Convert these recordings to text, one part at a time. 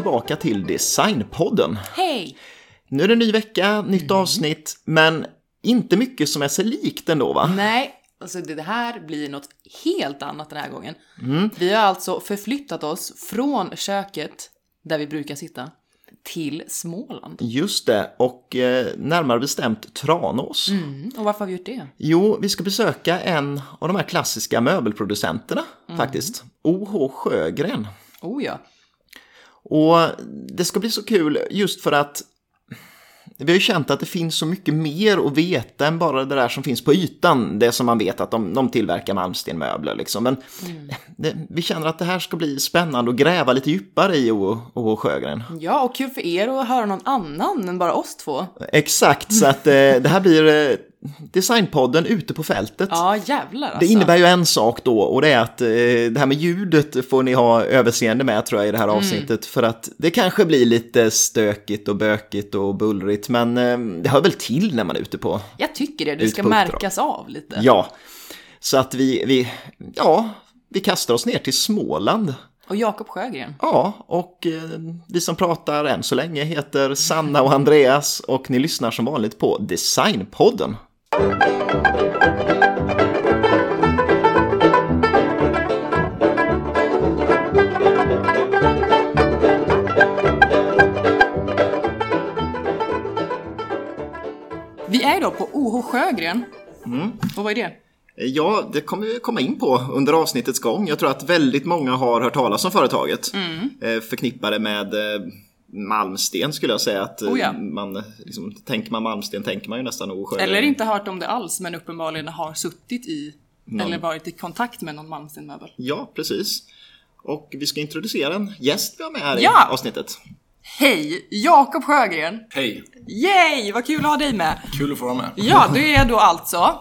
tillbaka till Designpodden. Hej! Nu är det en ny vecka, nytt avsnitt, men inte mycket som är sig likt ändå va? Nej, alltså det här blir något helt annat den här gången. Vi har alltså förflyttat oss från köket, där vi brukar sitta, till Småland. Just det, och eh, närmare bestämt Tranås. Mm, och varför har vi gjort det? Jo, vi ska besöka en av de här klassiska möbelproducenterna faktiskt. O.H. Sjögren. Oh ja. Och det ska bli så kul just för att vi har ju känt att det finns så mycket mer att veta än bara det där som finns på ytan. Det som man vet att de, de tillverkar malmstenmöbler liksom. Men det, vi känner att det här ska bli spännande att gräva lite djupare i O.H. Sjögren. Ja, och kul för er att höra någon annan än bara oss två. Exakt, så att eh, det här blir eh, Designpodden ute på fältet. Ja, jävlar alltså. Det innebär ju en sak då och det är att eh, det här med ljudet får ni ha överseende med tror jag i det här Mm. avsnittet. För att det kanske blir lite stökigt och bökigt och bullrigt men eh, det hör väl till när man är ute på. Jag tycker det, det ska märkas av lite. Ja, så att vi, vi, ja, vi kastar oss ner till Småland. Och Jakob Sjögren. Ja, och eh, vi som pratar än så länge heter Sanna och Andreas och ni lyssnar som vanligt på Designpodden. Vi är då på O.H. Sjögren. Och vad är det? Ja, det kommer vi komma in på under avsnittets gång. Jag tror att väldigt många har hört talas om företaget. Mm. Förknippade med eh, Malmsten skulle jag säga. Att eh, Oh ja. man, liksom, tänker man Malmsten tänker man ju nästan O. Sjögren. Eller inte hört om det alls, men uppenbarligen har suttit i eller varit i kontakt med någon Malmstenmöbel. Ja, precis. Och vi ska introducera en gäst vi har med här Ja! i avsnittet. Hej! Jakob Sjögren! Hej! Yay! Vad kul att ha dig med! Kul att få vara med. Ja, du är då alltså...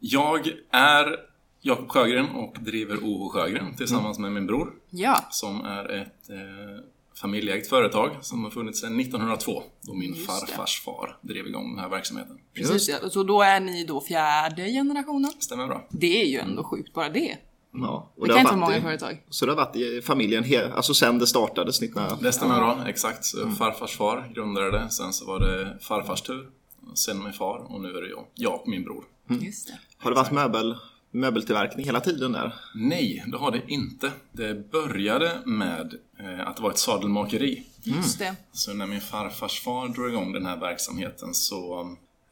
Jag är Jakob Sjögren och driver OH Sjögren tillsammans med min bror Ja, som är ett eh, familjeägt företag som har funnits sedan 1902 då min Just det. farfars far drev igång den här verksamheten. precis. Ja. Så då är ni då fjärde generationen? Stämmer bra? Det är ju ändå sjukt, bara det. Ja, och Det har kan inte vara många i- företag. Så det har varit i familjen, he- alltså sen det startades 19... Det stämmer bra, exakt. Så Farfars far grundade det, sen så var det farfars tur, sen min far och nu är det jag, jag och min bror. Just det. Har det varit möbel, möbeltillverkning hela tiden där? Nej, det har det inte. Det började med eh, att det var ett sadelmakeri. Just det. Så när min farfars far drog igång den här verksamheten så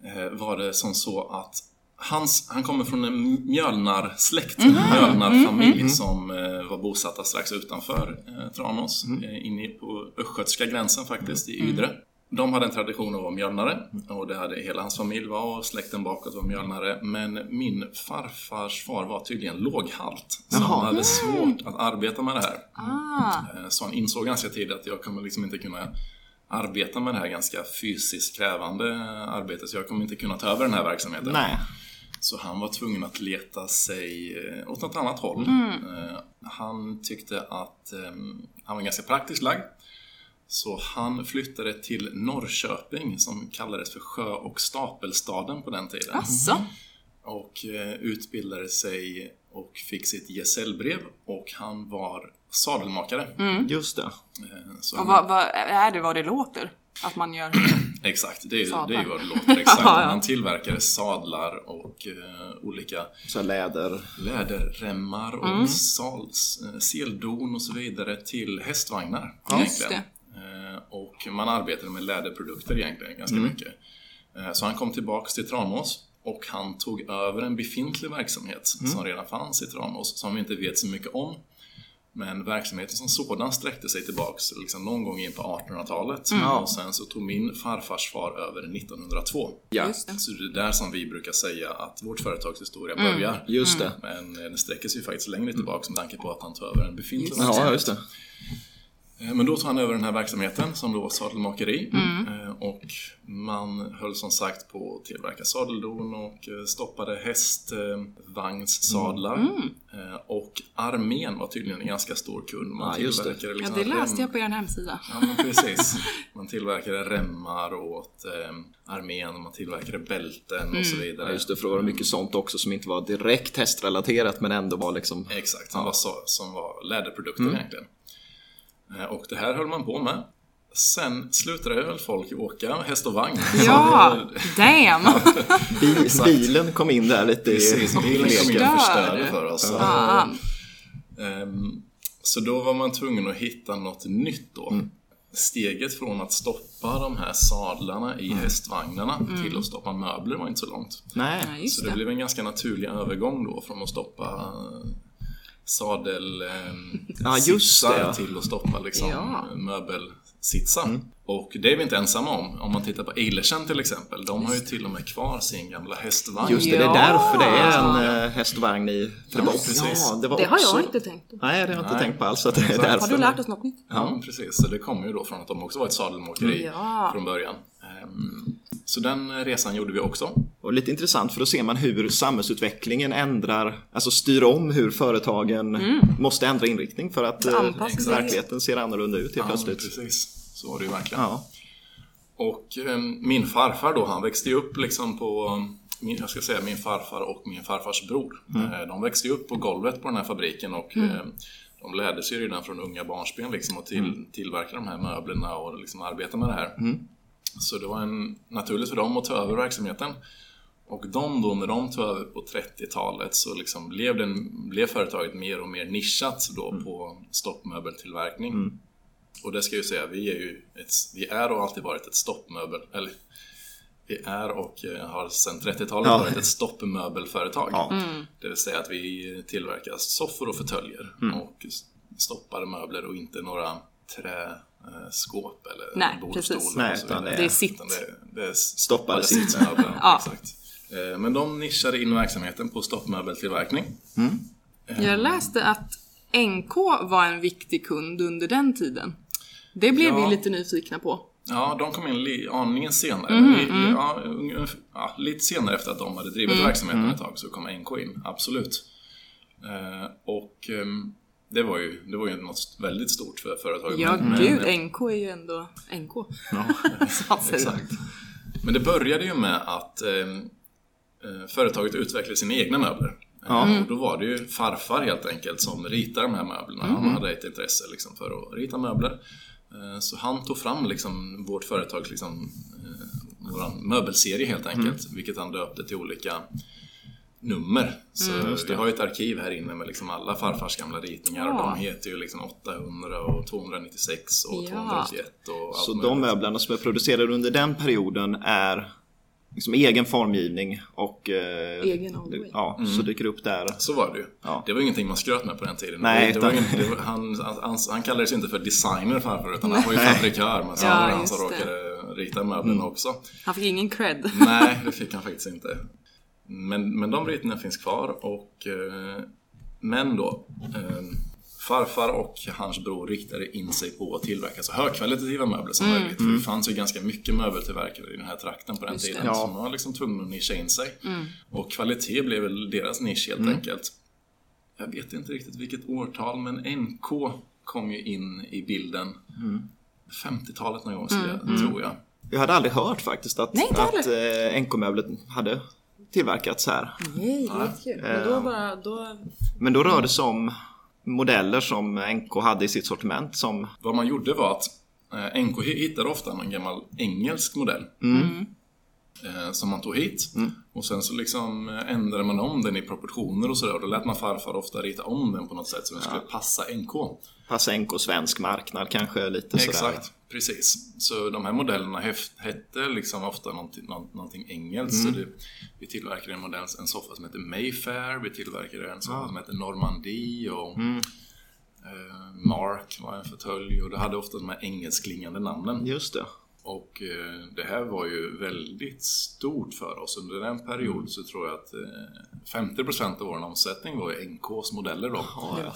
eh, var det som så att hans, han kommer från en mjölnarsläkt, en mjölnarfamilj som eh, var bosatta strax utanför eh, Tranås, eh, inne på östgötska gränsen faktiskt, i Ydre. De hade en tradition att vara mjölnare och det hade hela hans familj var och släkten bakåt var mjölnare. Men min farfars far var tydligen låghalt. Så han hade svårt att arbeta med det här. Ah, Eh, Så han insåg ganska tidigt att jag kommer liksom inte kunna arbeta med det här ganska fysiskt krävande arbetet så jag kommer inte kunna ta över den här verksamheten. Nej. Så han var tvungen att leta sig eh, åt något annat håll. Eh, Han tyckte att eh, han var ganska praktiskt lagd. Så han flyttade till Norrköping som kallades för sjö och stapelstaden på den tiden. asså? Och eh, utbildade sig och fick sitt gesällbrev och han var sadelmakare. Just det. Eh, Så Och vad, vad, är det vad det låter? Att man gör... Exakt, det är, ju- det Sadlar. är vad det låter exakt. Ja, ja. Han tillverkade sadlar och eh, olika Så läder. läderremmar och Mm. sals, eh, seldon och så vidare till hästvagnar. Just egentligen. Och man arbetade med läderprodukter egentligen ganska Mm. mycket. Eh, Så han kom tillbaks till Tranås och han tog över en befintlig verksamhet Mm. som redan fanns i Tranås, som vi inte vet så mycket om. Men verksamheten som sådan sträckte sig tillbaks liksom någon gång in på 1800-talet. Mm. Och sen så tog min farfars far över 1902. Ja, Just det. Så det är där som vi brukar säga att vårt företags historia Mm. börjar. just det. Men eh, den sträcker sig faktiskt längre tillbaka med tanke på att han tog över en befintlig verksamhet. Ja, just det. Eh, Men då tog han över den här verksamheten som då var sadelmakeri Mm. Eh, och man höll som sagt på att tillverka sadeldon och eh, stoppade hästvagnssadlar. Mm. Eh, Och armén var tydligen en ganska stor kund. Man Ja, just det. tillverkade Ja, liksom det läste rem- jag på er hemsida. Ja, men precis. Man tillverkade remmar åt armén och man tillverkade bälten och så Mm. vidare. Ja, just det, för det var mycket sånt också som inte var direkt hästrelaterat men ändå var liksom... Exakt, som, Ja. var, så, som var läderprodukter egentligen. Eh, Och det här höll man på med. Sen slutade väl folk åka häst och vagn. Ja, damn! Bil, bilen kom in där lite Precis, bilen kom in och Förstörde. för oss. Fan. Ehm, Så då var man tvungen att hitta något nytt då. Steget från att stoppa de här sadlarna i hästvagnarna till att stoppa möbler var inte så långt. Nej. Ja, Så det det. blev en ganska naturlig övergång då från att stoppa sadel eh, Ja, just sitsar det, ja. till att stoppa liksom Ja. möbelsitsar. Och det är vi inte ensamma om. Om man tittar på Eilersen till exempel. De har ju till och med kvar sin gamla hästvagn. Just det, det är Ja. därför det är en eh, hästvagn i Trelleborg. precis. Ja, det, var Det har också... jag inte tänkt på. Nej, det har jag inte Nej. tänkt på alls. Att det är därför. Har du lärt oss något nytt? Ja, precis. Så det kommer ju då från att de också var ett sadelmåkeri Ja. från början. Ehm, Så den resan gjorde vi också. Och lite intressant för då ser man hur samhällsutvecklingen ändrar, alltså styr om hur företagen måste ändra inriktning för att eh, Anpassa sig. verkligheten ser annorlunda ut helt Ja, plötsligt. precis. Så var det ju verkligen. Ja. Och eh, min farfar då, han växte ju upp liksom på min, jag ska säga min farfar och min farfars bror. Eh, De växte ju upp på golvet på den här fabriken och eh, de lärde sig redan från unga barnsben liksom att till, tillverka de här möblerna och liksom arbeta med det här. Så det var en, naturligt för dem att ta över verksamheten. Och de då, när de tog över på 30-talet så liksom blev, den, blev företaget mer och mer nischat då på stoppmöbeltillverkning. Och det ska jag ju säga, vi är ju ett, vi är och alltid varit ett stoppmöbel, eller vi är och eh, har sedan 30-talet Ja. varit ett stoppmöbelföretag. Ja. Det vill säga att vi tillverkar soffor och fåtöljer och s- stoppade möbler och inte några träskåp eller Nej, och Nej, utan vidare. det är sitt. Det, det är Stoppade sittmöbler. Ja. Exakt. Eh, Men de nischade in verksamheten på stoppmöbeltillverkning. Jag läste att NK var en viktig kund under den tiden. Det blev Ja. vi lite nyfikna på. Ja, de kom in li- aningen senare. Mm, Li- li- ja, ja, lite senare efter att de hade drivit Mm, verksamheten ett tag så kom NK in, absolut. Eh, och ehm, det var ju, det var ju något väldigt stort för företaget. Ja, Men- men- gud, NK är ju ändå NK. Säga. Exakt. Men det började ju med att ehm, eh, företaget utvecklade sina egna möbler. Eh, Och då var det ju farfar helt enkelt som ritade de här möblerna. Han hade ett intresse liksom för att rita möbler. Eh, Så han tog fram liksom vårt företags liksom, eh, våran möbelserie helt enkelt. Vilket han döpte till olika nummer. Så vi har ju ett arkiv här inne med liksom alla farfars gamla ritningar. Och Ja. de heter ju liksom 800 och 296 och Ja. 281 och allt Så möjligt. de möblerna som är producerade under den perioden är liksom egen formgivning och eh, Egen all ja, så dyker upp där. Så var det ju. Ja. Det var ingenting man skröt med på den tiden. Nej, det, det ingen, det var, han, han, han kallades ju inte för designer farfar utan han var ju fabrikör. Men så Ja, var det han som det. råkade rita möblerna också. Han fick ingen cred. Nej, det fick han faktiskt inte. Men, men de ritningarna finns kvar och eh, men då eh, farfar och hans bror riktade in sig på att tillverka så högkvalitativa möbler som möjligt. För det fanns ju ganska mycket möbeltillverkare i den här trakten på den Just tiden. Ja. Så man var liksom tvungen att nischa in sig. Och kvalitet blev väl deras nisch helt enkelt. Jag vet inte riktigt vilket årtal men NK kom ju in i bilden 50-talet någon gång jag, tror jag. Jag hade aldrig hört faktiskt att, Nej, att eh, NK-möblet hade tillverkats här. Nej, jättekul. Men då bara, då... Men då rör det sig om modeller som NK hade i sitt sortiment som Vad man gjorde var att eh, NK hittade ofta någon gammal engelsk modell. Eh, som man tog hit. Och sen så liksom eh, ändrade man om den i proportioner och sådär. Och då lät man farfar ofta rita om den på något sätt så den skulle passa NK. Passar NK svensk marknad kanske lite sådär. Exakt, precis. Så de här modellerna hette liksom ofta någonting, nå- någonting engelskt. Så det, vi tillverkade en modell, en soffa som heter Mayfair, vi tillverkade en soffa som heter Normandie och eh, Mark var en fåtölj och det hade ofta de här engelskklingande namnen. Just det. Och eh, det här var ju väldigt stort för oss. Under en period så tror jag att eh, 50% av vår omsättning var NKs modeller då.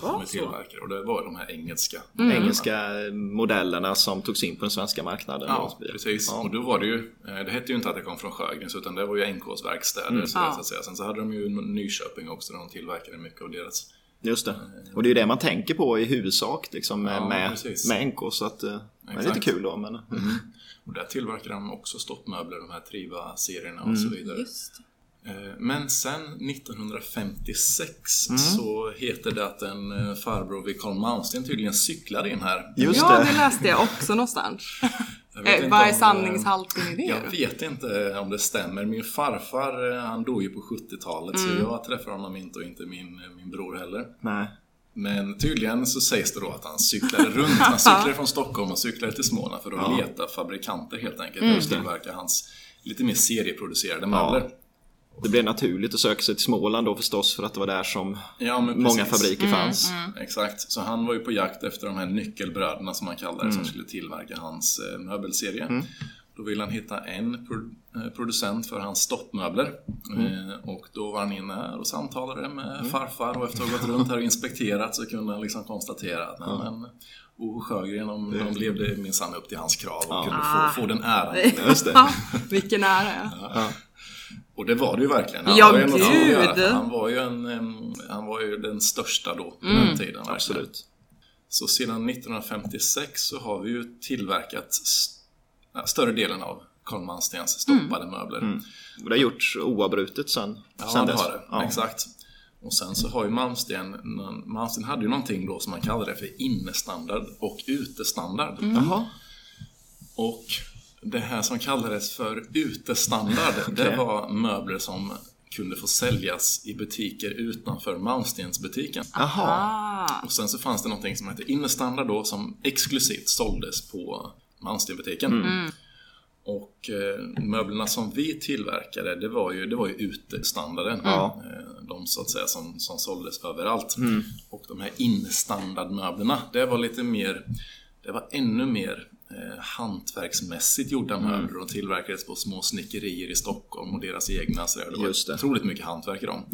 som vi så. tillverkade. Och det var de här engelska Engelska modellerna som togs in på den svenska marknaden. Ja, så precis. Ja. Och då var det ju, eh, det hette ju inte att det kom från Sjögrens utan det var ju NKs verkstäder. Så, där, Ja. så att säga. Sen så hade de ju Nyköping också där de tillverkade mycket av deras. Just det. Och det är ju det man tänker på i huvudsak liksom, med, Ja, med, NK. Så att, eh, det är lite kul då. Men, Och där tillverkade de också stoppmöbler, de här Triva-serierna Mm. och så vidare. Eh, Men sen 1956 Mm. så heter det att en eh, farbror vid Karl Malmsten tydligen cyklade in här. Just Ja, det. det läste jag också någonstans. Jag vet Eh, inte Vad är om, sanningshalten i det Jag vet inte om det stämmer. Min farfar han dog ju på 70-talet Mm. så jag träffade honom inte och inte min, min bror heller. Nej. Men tydligen så sägs det då att han cyklade runt. Han cyklade från Stockholm och cyklade till Småland för att Ja. leta fabrikanter helt enkelt. Mm. För att tillverka hans lite mer serieproducerade möbler. Det blev naturligt att söka sig till Småland då förstås för att det var där som Ja, många fabriker fanns. Exakt, så han var ju på jakt efter de här nyckelbröderna som han kallar det, Mm. som skulle tillverka hans eh, möbelserie. Då ville han hitta en eh, producent för hans stoppmöbler. Mm. Eh, och då var han inne här och samtalade med farfar och efter att ha gått runt här och inspekterat så kunde han liksom konstatera att nej, men, Ove Sjögren, de, de levde minsann upp till hans krav och kunde få, få den äran. Just det. Ja, vilken ära ja. Och det var det ju verkligen. Ja, var ju gud. Han var ju, en, han var ju den största då på Mm. den tiden. verkligen. Absolut. Så sedan 1956 så har vi ju tillverkat ja, större delen av Carl Manstens stoppade möbler. Och det har gjorts oavbrutet sen, Ja, sen det dess. har det. Ja. Exakt. Och sen så har ju Malmsten, Malmsten hade ju någonting då som man kallade det för innestandard och utestandard. Jaha. Och det här som kallades för utestandard, det var möbler som kunde få säljas i butiker utanför Malmstensbutiken. Jaha. Ah, Och sen så fanns det någonting som hette innestandard då som exklusivt såldes på Malmstenbutiken. Och eh, möblerna som vi tillverkade, det var ju, det var ju utestandarden. Eh, de så att säga som, som såldes överallt. Och de här innestandardmöblerna, det var lite mer, det var ännu mer eh, hantverksmässigt gjorda möbler och tillverkades på små snickerier i Stockholm och deras egna. Så det var Just det. otroligt mycket hantverk i dem.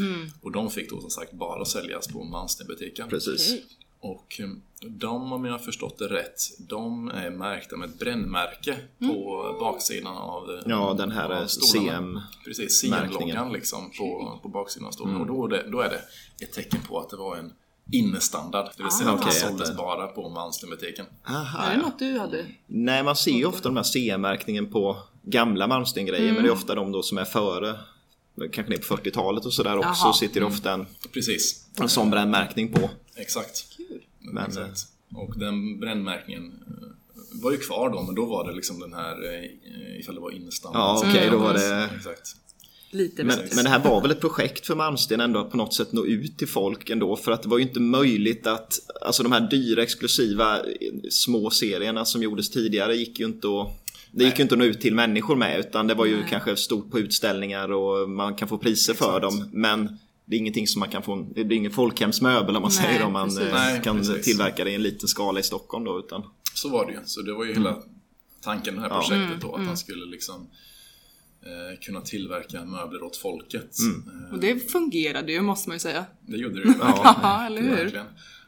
Och de fick då som sagt bara säljas på Malmstenbutiken. Precis. Och eh, de, om jag har förstått det rätt, de är märkta med ett brännmärke på baksidan av eh, Ja, den här av eh. CM. Precis. CM-loggan liksom på, på baksidan av stolen. Och då är, det, då är det ett tecken på att det var en innestandard. Det vill säga att det att såldes det- bara på Malmstenbutiken. Aha, är det något du hade? Nej, man ser ju ofta de här CM-märkningen på gamla Malmsten-grejer, men det är ofta de då som är före, kanske ner på 40-talet och sådär också, Jaha. sitter det ofta en, Precis, en sån brännmärkning på. exakt. Men, Exakt. Och den brännmärkningen eh, var ju kvar då, men då var det liksom den här, eh, ifall det var innestandard. Ja, okej, då var det... Exakt. Lite Men, men det här var väl ett projekt för Malmsten ändå att på något sätt nå ut till folk ändå för att det var ju inte möjligt att Alltså de här dyra exklusiva eh, små serierna som gjordes tidigare gick ju inte att Det gick ju inte att nå ut till människor med utan det var ju kanske stort på utställningar och man kan få priser för Exakt. dem men det är ingenting som man kan få, det är ingen folkhemsmöbel om man Nej, säger om man precis. eh, Nej, kan precis. tillverka det i en liten skala i Stockholm då utan Så var det ju. Så det var ju hela tanken med det här Ja. projektet då, att han skulle liksom eh, kunna tillverka möbler åt folket. Eh, Och det fungerade ju måste man ju säga. det gjorde det ju. Ja, eller hur? Verkligen.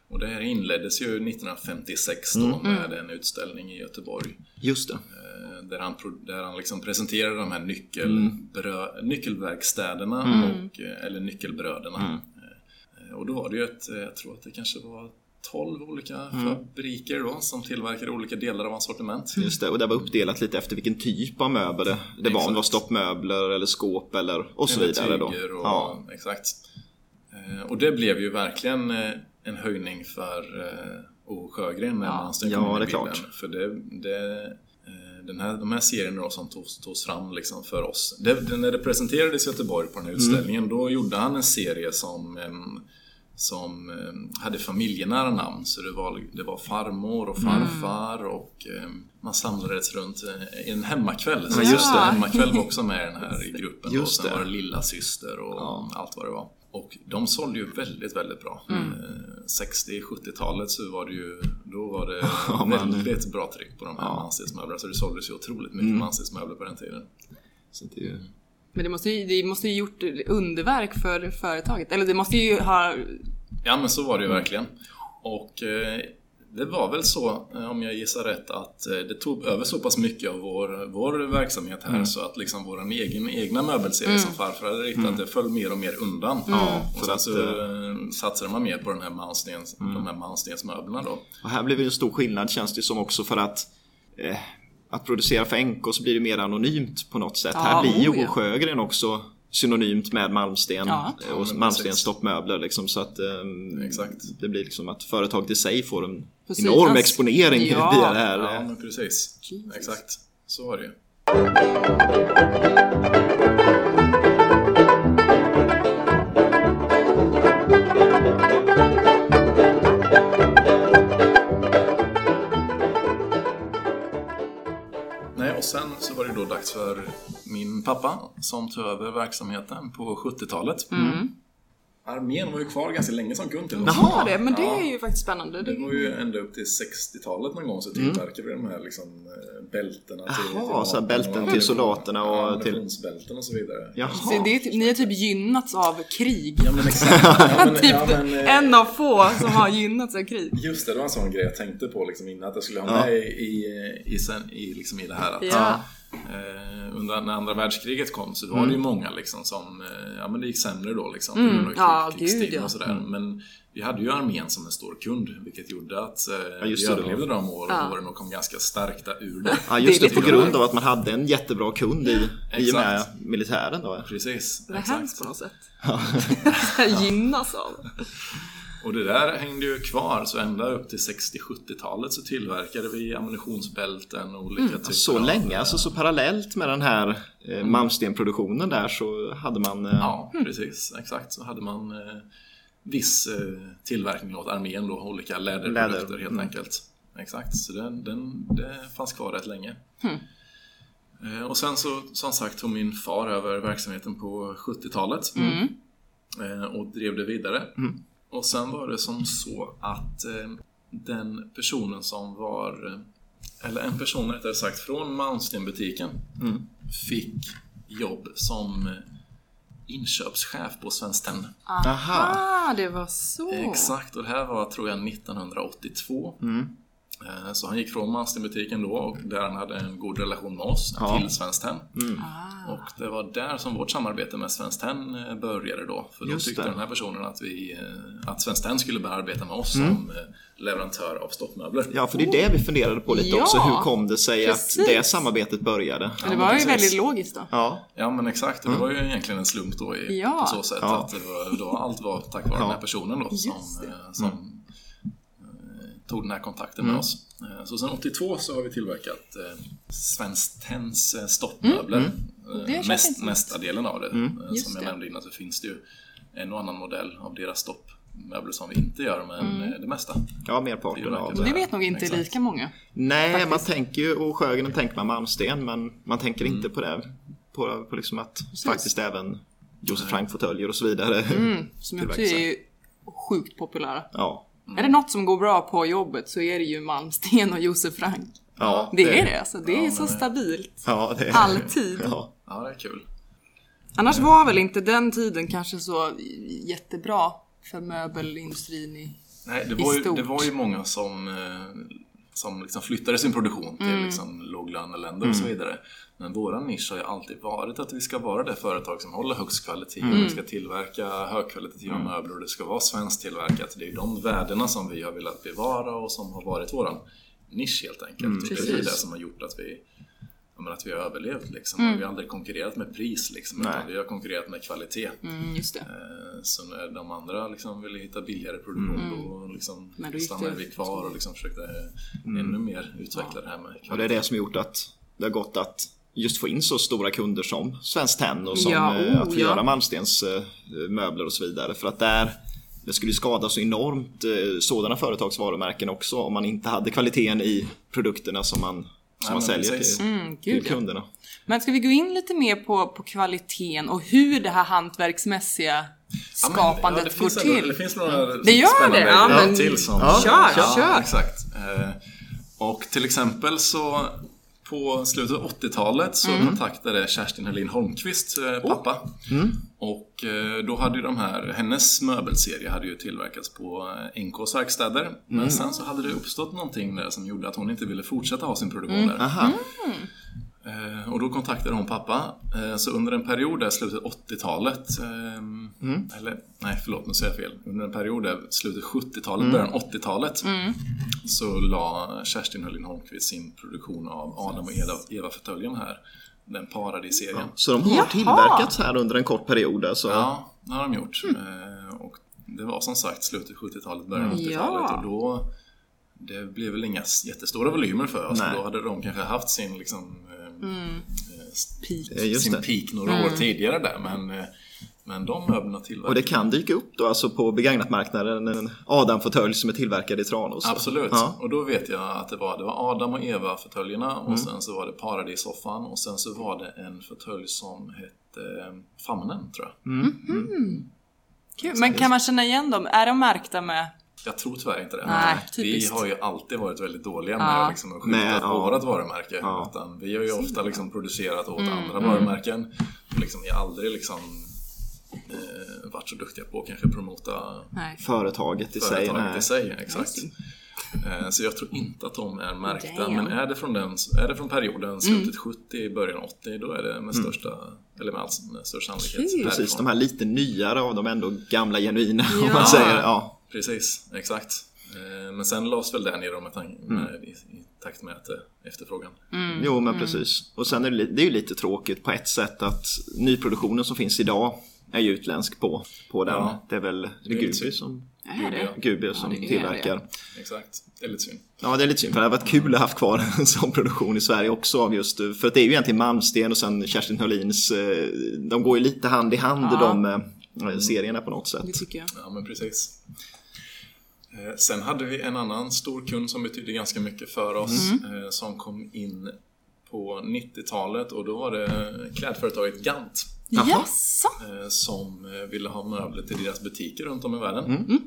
Och det här inleddes ju 1956 då med en utställning i Göteborg. Just det. Eh, Där han, där han liksom presenterade de här nyckelbrö- nyckelverkstäderna, och, eh, eller nyckelbröderna. Eh, Och då var det ju ett, jag tror att det kanske var 12 olika fabriker då som tillverkade olika delar av hans sortiment. Just det, och det var uppdelat lite efter vilken typ av möbel det, det var. Om det var stoppmöbler eller skåp eller och så Eller vidare då. och, Ja. Exakt. Och det blev ju verkligen en höjning för Ove Sjögren när Ja. Ja, kom in i det är bilden. klart. För det, det, den här, de här serierna då som togs, togs fram liksom för oss. Det, när det presenterades i Göteborg på den här utställningen, då gjorde han en serie som som hade familjenära namn. Så det var, det var farmor och farfar och eh, man samlades runt eh, en hemmakväll. Så Ja, just det. Hemmakväll var också med i den här i gruppen. Då. Just Sen det. var det lilla syster och Ja. allt vad det var. Och de sålde ju väldigt, väldigt bra. Mm. Eh, 60-70-talet så var det ju, då var det Ja, väldigt bra tryck på de här Ja. manstensmöblerna. Så det såldes ju otroligt mycket Mm. manstensmöbler på den tiden. Så det ju... Men det måste ju, det måste ju gjort underverk för företaget. Eller det måste ju ha... Ja men så var det ju verkligen. Och eh, det var väl så, eh, om jag gissar rätt, att eh, det tog över så pass mycket av vår, vår verksamhet här Mm. så att liksom vår egen, egna möbelserie som farfar hade ritat, det föll mer och mer undan. Och sen att, så eh, satsade man mer på den här manstens, de här manstensmöblerna då. Och här blir det en stor skillnad känns det som också för att eh, att producera för NK så blir det mer anonymt på något sätt. Ja, här blir ju oh ja. Sjögren också synonymt med Malmsten Ja. och Malmstens stoppmöbler. Liksom, så att Exakt. det blir liksom att företaget i sig får en Precis. enorm exponering Ja. via det här. Ja, men precis. Exakt. Så var det ju. Nej, och sen så var det då dags för min pappa som tog över verksamheten på 70-talet. Armén var ju kvar ganska länge som kund till oss. Ja, det, men det Ja. är ju faktiskt spännande. Det var ju ända upp till 60-talet någon gång så tillverkade vi de här liksom, eh, bältena till, Jaha, till så bälten och till soldaterna och ja, till- ammunitionsbälten och så vidare. Jaha. så det är, typ- ni har typ gynnats av krig. Ja men exakt. Ja, men, typ ja, men, eh, en av få som har gynnats av krig. Just det, det var en sån grej jag tänkte på liksom innan att jag skulle ha Ja. med i, i, sen, i, liksom i det här. Att, Ja. Eh, under när andra världskriget kom så var Mm. det ju många liksom som, eh, ja men det gick sämre då liksom. Mm. Ja, krig- gud, ja. och sådär. Men vi hade ju armén som en stor kund vilket gjorde att eh, Ja, just vi överlevde de år, Ja. åren och kom ganska stärkta ur det. Ja just Det det, på grund av att man hade en jättebra kund i, i och med militären då. Precis, Det exakt. hemskt på något sätt. Gynnas av. Och det där hängde ju kvar, så ända upp till 60-70-talet så tillverkade vi ammunitionsbälten och olika typer Så av, länge, alltså så parallellt med den här eh, Malmstenproduktionen där så hade man eh, Ja, precis. Exakt. Så hade man eh, viss eh, tillverkning åt armén då, olika läderprodukter Läder, helt mm. enkelt. Exakt, så den, den, det fanns kvar rätt länge. Eh, och sen så, som sagt, tog min far över verksamheten på 70-talet eh, och drev det vidare. Och sen var det som så att eh, den personen som var, eh, eller en person rättare sagt, från Malmstenbutiken fick jobb som eh, inköpschef på Svenskt Tenn. Aha. Ah, det var så. Exakt, och det här var tror jag 1982. Eh, Så han gick från Malmstenbutiken då, och där han hade en god relation med oss, Ja. till Svenskt Tenn. Ah. Och det var där som vårt samarbete med Svenskt Tenn eh, började då. För då Just tyckte det. den här personen att, vi, eh, att Svenskt Tenn skulle börja arbeta med oss som eh, leverantör av stoppmöbler. Ja, för det är det vi funderade på lite Ja, också. Hur kom det sig precis. att det samarbetet började? Men det var ju precis. väldigt logiskt då. Ja, Ja men exakt, det var ju egentligen en slump då i, Ja. på så sätt Ja. att det var, då allt var tack vare den här personen då som, eh, som eh, tog den här kontakten med oss. Eh, Så sen 82 så har vi tillverkat eh, Svenskt Tenns eh, stoppmöbler. Eh, Det känns Mest, mesta delen av det. Eh, Just Som jag nämnde innan så finns det ju en och annan modell av deras stoppmöbler som vi inte gör, men eh, det mesta. ja merparten av Det Det vet nog inte Exakt. lika många. Nej, man tänker ju, och Sjögren tänker man Malmsten, men man tänker Mm. inte på det. På, på liksom att faktiskt även Josef Frank-fåtöljer och så vidare. Mm, Som också är ju sjukt populära. Ja. Är det något som går bra på jobbet så är det ju Malmsten och Josef Frank. Ja, Det är det alltså. Det är Ja, så men det- stabilt. Ja, det är Alltid. Ja. Ja, det är kul. Annars var väl inte den tiden kanske så jättebra för möbelindustrin i... Nej, det var, ju, stort. det var ju många som, eh, som liksom flyttade sin produktion till Mm. liksom låglöneländer och så vidare. Men våran nisch har ju alltid varit att vi ska vara det företag som håller högst kvalitet och Mm. vi ska tillverka högkvalitativa möbler och det ska vara svenskt tillverkat. Det är ju de värdena som vi har velat bevara och som har varit våran nisch helt enkelt. det är det som har gjort att vi men att vi har överlevt liksom. Vi har aldrig konkurrerat med pris liksom, utan vi har konkurrerat med kvalitet. Mm. Eh, Så när de andra liksom ville hitta billigare produktion då, liksom Men då gick stannade vi kvar och liksom försökte ännu mer utveckla det här med Och det är kvalitet. det som gjort att det har gått att just få in så stora kunder som Svenskt Tenn och som Ja, oh, att få ja. göra Malmstens eh, möbler och så vidare. För att där det skulle skada så enormt eh, sådana företags varumärken också om man inte hade kvaliteten i produkterna som man, som man säljer precis. till, Mm, till ja. kunderna. Men ska vi gå in lite mer på, på kvaliteten och hur det här hantverksmässiga Ja, men, skapandet det går finns ändå- till? Det finns några Det gör spännande det, ja, men- till som... Ja, Kör, ja, kör. Exakt. Och till exempel så på slutet av 80-talet så Mm. kontaktade Kerstin Helin Holmqvist eh, pappa. Mm. Och eh, då hade ju de här, hennes möbelserie hade ju tillverkats på eh, NKs verkstäder. Mm. Men sen så hade det uppstått någonting där som gjorde att hon inte ville fortsätta ha sin produktion Mm. där. Eh, Och då kontaktade hon pappa. Eh, Så under en period där, slutet 80-talet, ehm, eller nej förlåt nu säger jag fel. Under en period där, slutet 70-talet, början 80-talet, så la Kerstin Höllin Holmqvist sin produktion av Adam och Eva, Eva fåtöljen här den Paradis-serien. Så de har Jaha. tillverkats här under en kort period alltså? Ja, det har de gjort. Eh, och det var som sagt slutet 70-talet, början av 80-talet Ja. och då det blev väl inga jättestora volymer för oss. Nej. Då hade de kanske haft sin liksom, eh, Peak. Eh, Just sin det. peak några år tidigare där. Men, eh, men de möblerna tillverkade Och det kan dyka upp då alltså på begagnatmarknaden en Adam-fåtölj som är tillverkad i Tranås? Absolut. Ja. Mm. Och då vet jag att det var, det var Adam och Eva-fåtöljerna och sen så var det Paradis-soffan och sen så var det en fåtölj som hette eh, Famnen tror jag. Mm. Kul. Men kan man känna igen dem? Är de märkta med? Jag tror tyvärr inte det. Nej, vi har ju alltid varit väldigt dåliga Ja. med liksom, att skylta Nej, på ja. vårt varumärke. Ja. Utan vi har ju ofta liksom, producerat åt Mm, andra varumärken. Och liksom, vi har aldrig liksom, eh, varit så duktiga på att kanske promota Nej. Företaget i sig? företaget Nej. i sig. Exakt. Eh, Så jag tror inte att de är märkta. Damn. Men är det från, den, är det från perioden slutet 70, början 80, då är det med största, eller med, all, med största sannolikhet. Precis, de här lite nyare av de ändå gamla genuina om Ja. man säger. Ja. Precis, exakt. Eh, Men sen lades väl det ner med, Mm. med, i, i takt med att, eh, efterfrågan. Jo men precis. Och sen är det, det är ju lite tråkigt på ett sätt att nyproduktionen som finns idag är ju utländsk på, på den. Ja. Det är väl det är Gubi synd. som, Är det? Gubi som det är tillverkar. Exakt, det är lite synd. Ja det är lite synd för det hade varit kul att ha haft kvar en sån produktion i Sverige också av just för att det är ju egentligen Malmsten och sen Kerstin Hörlins eh, de går ju lite hand i hand Ja. de eh, serierna på något sätt. Det tycker jag. Ja, men precis. Eh, Sen hade vi en annan stor kund som betydde ganska mycket för oss Mm. eh, som kom in på 90-talet och då var det klädföretaget Gant Jaha. Jaså? eh, som ville ha möbler till deras butiker runt om i världen. Mm.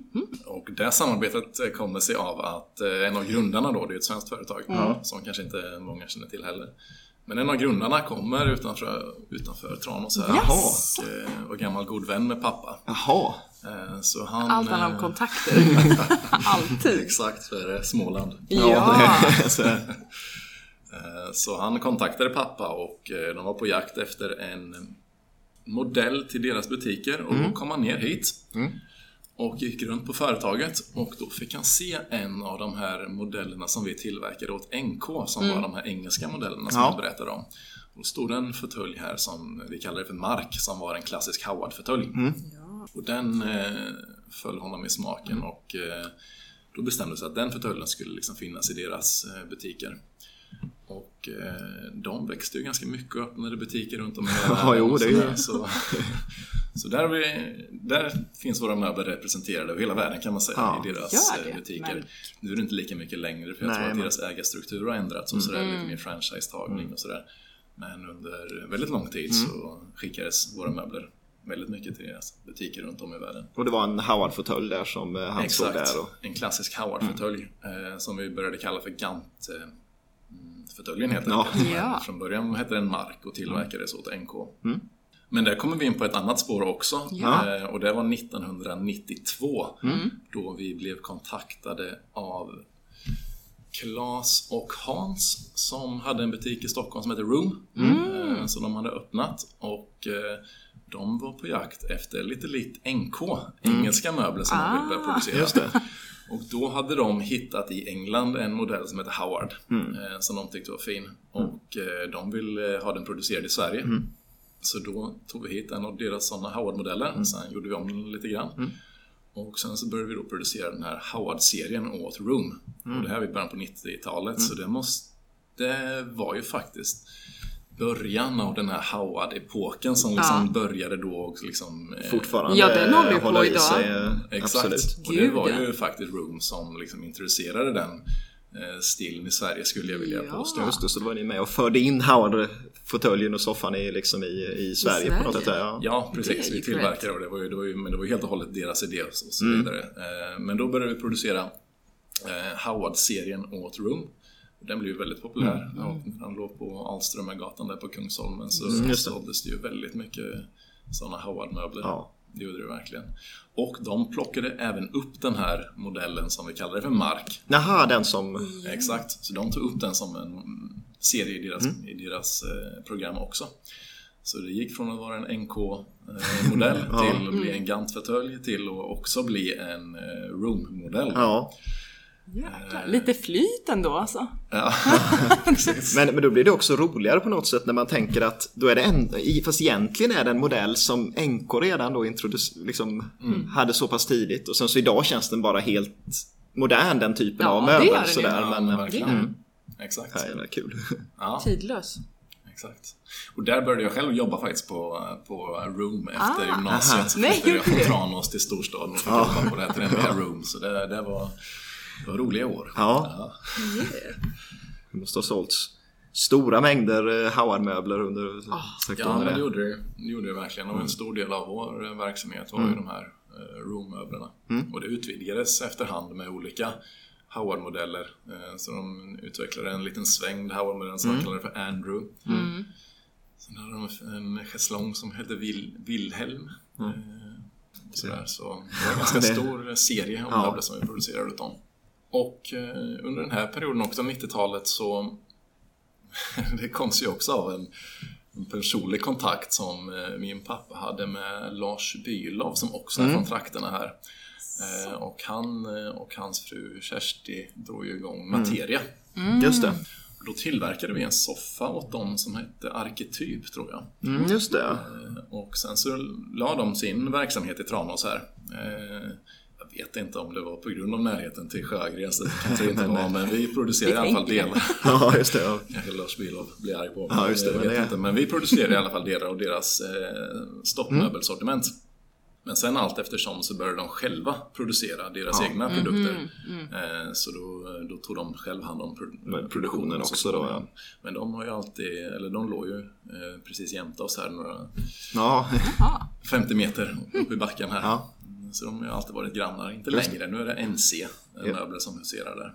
Och det samarbetet kommer sig av att en av grundarna då, det är ett svenskt företag som kanske inte många känner till heller. Men en av grundarna kommer utanför, utanför Tranås här och eh, var gammal god vän med pappa. Jaha. Eh, Så han, Allt handlar om eh, kontakter. Alltid. Exakt, så är det Småland. Ja. så- Så han kontaktade pappa och de var på jakt efter en modell till deras butiker och då kom han ner hit. Och gick runt på företaget och då fick han se en av de här modellerna som vi tillverkade åt NK som var de här engelska modellerna som Ja. jag berättade om. Och då stod det en fåtölj här som vi kallar det för Mark som var en klassisk Howard-fåtölj. Och den eh, föll honom i smaken och eh, då bestämde sig att den fåtöljen skulle liksom finnas i deras eh, butiker. Och eh, de växte ju ganska mycket och öppnade butiker runt om i hela Ja, jo, och det är ju- sådär. Så, så där, vi, där finns våra möbler representerade över hela världen kan man säga Ja. i deras eh, butiker. men- Nu är det inte lika mycket längre för jag Nej, tror att men- deras ägarstruktur har ändrats och sådär, Mm. lite mer franchise-tagning och sådär. Men under väldigt lång tid så skickades våra möbler väldigt mycket till deras butiker runt om i världen. Och det var en Howard-fåtölj där som eh, han stod Exakt, där och... en klassisk Howard-fåtölj eh, som vi började kalla för Gant eh, mm, fåtöljen helt Ja. enkelt. Ja. Från början hette den Mark och tillverkades åt NK. Mm. Men där kommer vi in på ett annat spår också. Ja. Eh, och det var 1992 Mm. då vi blev kontaktade av Klas och Hans som hade en butik i Stockholm som heter Room. Mm. Eh, som de hade öppnat och eh, de var på jakt efter lite likt NK, engelska möbler som de ville börja producera. Mm. Och då hade de hittat i England en modell som heter Howard. Mm. Som de tyckte var fin. Och eh, de ville ha den producerad i Sverige. Mm. Så då tog vi hit en av deras sådana Howard-modeller. Mm. Sen gjorde vi om den lite grann. Och sen så började vi då producera den här Howard-serien åt Room. Mm. Och det här var i början på 90-talet. Så det måste... Det var ju faktiskt början av den här Howard-epoken som liksom började då och liksom... eh, Fortfarande Ja, den håller ju på idag. sig. eh, Exakt. Absolut. Och det var ja. ju faktiskt Room som liksom introducerade den eh, stilen i Sverige skulle jag vilja Ja. påstå. Just det, så då var ni med och förde in Howard-fåtöljen och soffan i, liksom i, i Sverige på något sätt. Ja. Ja, precis. Vi tillverkade och det var ju, det var ju, men det var ju helt och hållet deras idé och så, Mm. vidare. Eh, Men då började vi producera eh, Howard-serien åt Room. Den blev ju väldigt populär. Ja, han låg på Alströmergatan där på Kungsholmen så Mm, såldes det ju väldigt mycket sådana Howard-möbler. Ja. Det gjorde det verkligen. Och de plockade även upp den här modellen som vi kallar det för Mark. Jaha, den som... Exakt, så de tog upp den som en mm, serie i deras, i deras eh, program också. Så det gick från att vara en NK-modell till att bli en Gant-fåtölj till att också bli en eh, Room-modell. Ja. Jäklar, lite flyt ändå alltså. Ja, Men, men då blir det också roligare på något sätt när man tänker att då är det en, i- fast egentligen är det en modell som NK redan då liksom, hade så pass tidigt och sen så idag känns den bara helt modern den typen Ja, av det gör möbel den ju. sådär. ja men, men eh, verkligen. mm, Exakt. det här är kul. Ja, Tidlös. exakt. Och där började jag själv jobba faktiskt på, på Room efter Ah. gymnasiet. Så flyttade jag från? Tranås till storstaden och fick jobba på det här trendiga Room. Så det, det, var, det var roliga år. Ja. Det måste ha sålts stora mängder eh, Howard-möbler under sektorn Ja, det gjorde det, det gjorde det verkligen. Och en stor del av vår eh, verksamhet var ju de här eh, Room-möblerna. Och det utvidgades efterhand med olika Howard-modeller. Så de utvecklade en liten svängd Howard-modell som de kallade för Andrew. Sen hade de en schäslong som hette Vil Wilhelm. Och sådär. Så det var en ganska stor serie av Ja. möbler som vi producerade åt dem. Och eh, under den här perioden också, 90-talet, så det kom sig också av en, en personlig kontakt som eh, min pappa hade med Lars Bylov som också är från trakterna här. Eh, och han och hans fru Kersti drog ju igång Materia. Just det. Då tillverkade vi en soffa åt dem som hette Arketyp, tror jag. Mm, just det. Och sen så la de sin verksamhet i Tranås här. Eh, vet inte om det var på grund av närheten till Sjögrens, det kanske det inte var, men vi producerade i alla fall delar. Ja, just det. Ja. Kanske Lars Bylov blir arg på Ja, just det, jag vet det- inte. Men vi producerade i alla fall delar av deras eh, stoppmöbelsortiment. Men sen allt eftersom så började de själva producera deras egna produkter. Eh, så då, då tog de själv hand om pro- produktionen också också. då, Då, ja. Men de har ju alltid, eller de låg ju eh, precis jämte oss här, några Ja. 50 meter upp i backen här. Ja. Så de har alltid varit grannar, inte längre. Nu är det NC möbler som huserar där.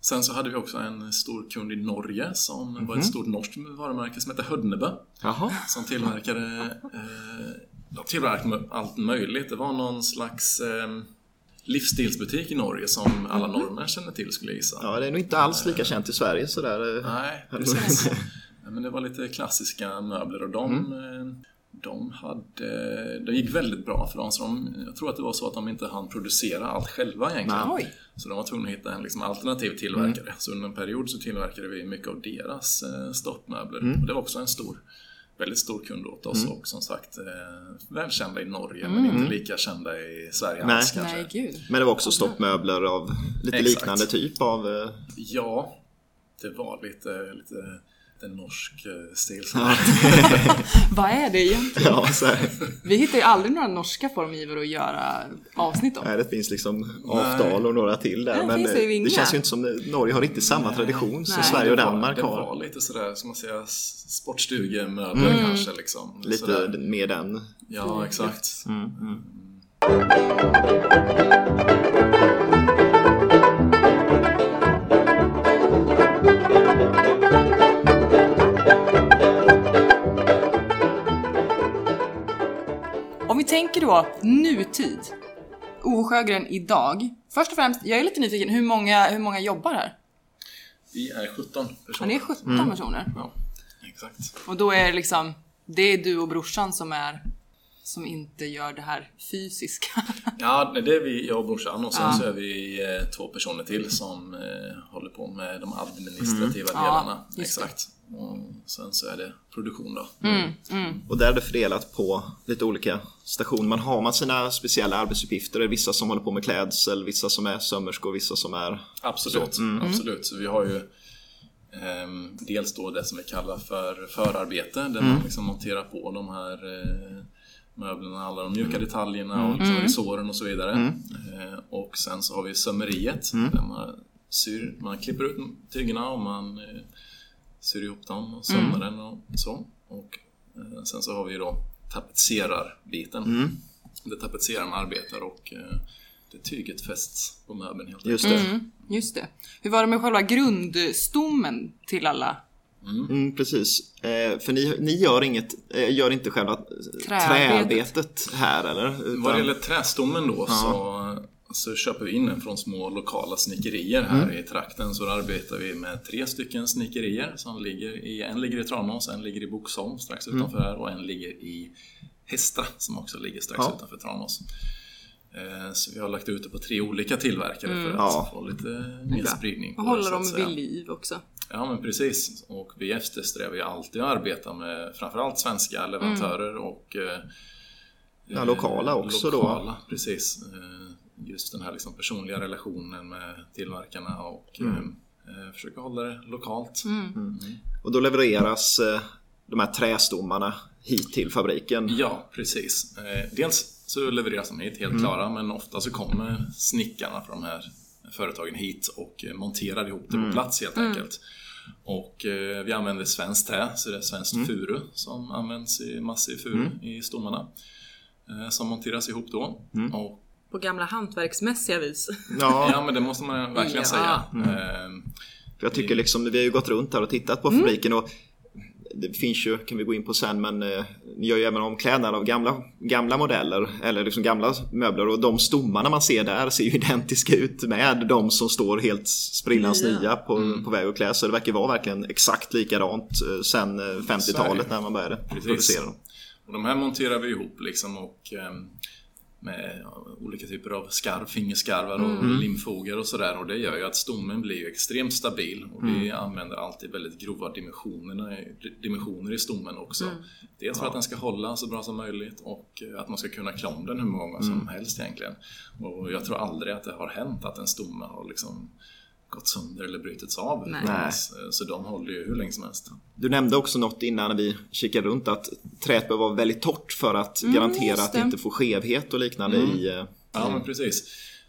Sen så hade vi också en stor kund i Norge som var Mhm. ett stort norskt varumärke som hette Hödnebø. Jaha. Som tillverkade, eh, de tillverkade allt möjligt. Det var någon slags eh, livsstilsbutik i Norge som alla norrmän känner till skulle jag gissa. Mhm. Ja, det är nog inte alls lika känt i Sverige sådär. eh. Nej, precis. Men det var lite klassiska möbler och de, Mm. De hade, det gick väldigt bra för dem. Så de, jag tror att det var så att de inte hann producera allt själva egentligen. Oj. Så de var tvungna att hitta en liksom alternativ tillverkare. Mm. Så under en period så tillverkade vi mycket av deras eh, stoppmöbler. Mm. Och det var också en stor, väldigt stor kund åt oss och som sagt eh, välkända i Norge men inte lika kända i Sverige Mm. Nej. alls kanske. Nej, gud. Men det var också stoppmöbler av lite Exakt. liknande typ av... eh, Ja, det var lite, lite, lite norsk eh, stil. Vad är det egentligen? Ja, så här. Vi hittar ju aldrig några norska formgivare att göra avsnitt om. Nej, det finns liksom Avdal och några till där. Ja, men det, det inga. känns ju inte som Norge har riktigt samma tradition som Nej. Sverige och Det Danmark Det har. var lite sådär, ska man säga, s- sportstugemöbler kanske liksom. Lite Sådär. mer den. Ja, exakt. Om vi tänker då nutid. O Sjögren idag. Först och främst, jag är lite nyfiken, hur många, hur många jobbar här? Vi är 17 Ja, personer. det är 17 personer. Ja, exakt. Och då är det liksom, det är du och brorsan som är som inte gör det här fysiska. Ja, det är vi, jag och brorsan och sen Ja. så är vi eh, två personer till som eh, håller på med de administrativa Ja, delarna. det. Exakt. Och sen så är det produktion då. Och där är det fördelat på lite olika stationer. Man har man sina speciella arbetsuppgifter. Det är vissa som håller på med klädsel, vissa som är sömmerskor, vissa som är... Absolut, absolut. Så vi har ju ehm, dels då det som vi kallar för förarbete där man liksom monterar på de här eh, möblerna, alla de mjuka detaljerna och liksom resåren och så vidare. Eh, och sen så har vi sömmeriet. Där man, syr, man klipper ut tygerna och man eh, syr ihop dem och sömnar den och så. Och eh, sen så har vi då tapetserarbiten. Där tapetseraren arbetar och eh, det tyget fästs på möbeln helt Just det. Mm, just det. Hur var det med själva grundstommen till alla? Mm, precis. Eh, för ni, ni gör, inget, eh, gör inte själva Träarbetet. träarbetet här eller? Utan, Vad det gäller trästommen då så, så köper vi in den från små lokala snickerier här i trakten. Så arbetar vi med tre stycken snickerier som ligger i, en ligger i Tranås, en ligger i Boxholm strax utanför här och en ligger i Hestra som också ligger strax Ja. utanför Tranås. Eh, Så vi har lagt ut det på tre olika tillverkare för att Ja. få lite mer spridning Och hålla dem vid liv också. Ja men precis. Och vi eftersträvar ju alltid att arbeta med framförallt svenska leverantörer och eh, Ja, lokala också då. lokala, precis. Just den här liksom personliga relationen med tillverkarna och Mm. eh, eh, försöka hålla det lokalt. Och då levereras eh, de här trästommarna hit till fabriken. Ja, precis. Eh, Dels så levereras de hit Mm. helt klara men ofta så kommer snickarna från de här företagen hit och eh, monterar ihop det Mm. på plats helt enkelt. Och eh, vi använder svenskt trä, så det är svenskt Mm. furu som används i massiv furu i stommarna. eh, Som monteras ihop då. Mm. Och, På gamla hantverksmässiga vis. Ja, ja men det måste man verkligen Ja. säga. Mm. Eh, för jag tycker liksom, vi har ju gått runt här och tittat på fabriken och det finns ju, kan vi gå in på sen, men eh, ni gör ju även omklädnad av gamla, gamla modeller eller liksom gamla möbler och de stommarna man ser där ser ju identiska ut med de som står helt sprillans Nya. nya på, på väg att klä. Så det verkar vara verkligen exakt likadant eh, sen eh, 50-talet när man började producera dem. Och de här monterar vi ihop liksom och eh, med ja, olika typer av skarv, fingerskarvar och Mm. limfogar och sådär och det gör ju att stommen blir extremt stabil och vi Mm. använder alltid väldigt grova dimensioner i stommen också. Mm. Dels för att den ska hålla så bra som möjligt och eh, att man ska kunna klä om den hur många gånger som Mm. helst egentligen. Och jag tror aldrig att det har hänt att en stomme har liksom gått sönder eller brutits av. Nej. Nej. Så de håller ju hur länge som helst. Du nämnde också något innan när vi kikade runt att träet behöver vara väldigt torrt för att garantera just att det inte får skevhet och liknande i... eh, Ja, men precis.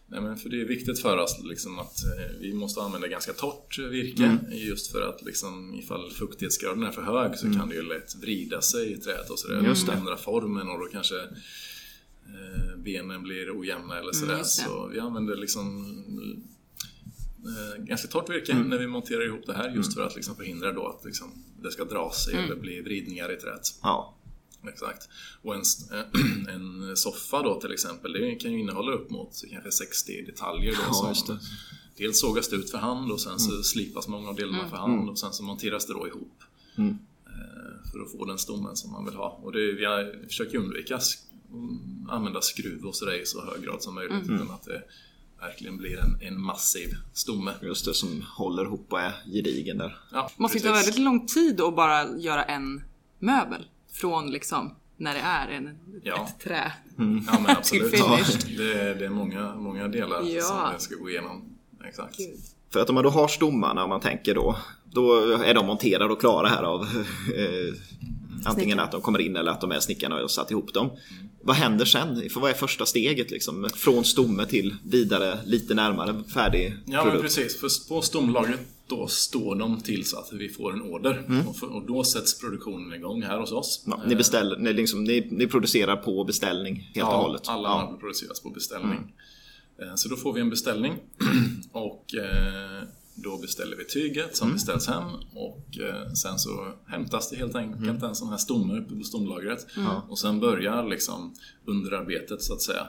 Nej, men för det är viktigt för oss liksom, att eh, vi måste använda ganska torrt virke just för att liksom, ifall fuktighetsgraden är för hög så kan det ju lätt vrida sig i träet och sådär. Just det. Ändra formen och då kanske eh, benen blir ojämna eller sådär. just det. så vi använder liksom eh, ganska torrt virke när vi monterar ihop det här just för att liksom, förhindra då att liksom, det ska dra sig eller bli vridningar i träet. Ja, Exakt. Och en, en soffa då till exempel, det kan ju innehålla upp mot kanske 60 detaljer då Ja, som just det. dels sågas det ut för hand och sen så slipas många av delarna för hand och sen så monteras det då ihop. Mm. Eh, För att få den stommen som man vill ha. Och det, vi har- försöker undvika mm, använda skruv och sådär i så hög grad som möjligt utan att det verkligen blir en, en massiv stomme. just det som håller ihop och är gedigen där. Ja, Måste ju ta väldigt lång tid att bara göra en möbel. Från liksom när det är en, Ja. ett trä. Ja men absolut. Till Ja, finished. det, det är många, många delar Ja. som jag ska gå igenom. Exakt. För att om man då har stommarna, om man tänker då, då är de monterade och klara här av eh, antingen att de kommer in eller att de är snickarna och har satt ihop dem. Vad händer sen? För vad är första steget liksom? Från stomme till vidare lite närmare färdig Ja men produkt? precis, för på stomlagret då står de tills att vi får en order. Och, för, och då sätts produktionen igång här hos oss. Ja, ni, beställer, ni, liksom, ni, ni producerar på beställning helt och Ja, hållet? alla Ja. produceras på beställning. Eh, Så då får vi en beställning och eh, då beställer vi tyget som beställs hem och eh, sen så hämtas det helt enkelt en sån här stomme uppe på stomlagret och sen börjar liksom underarbetet så att säga.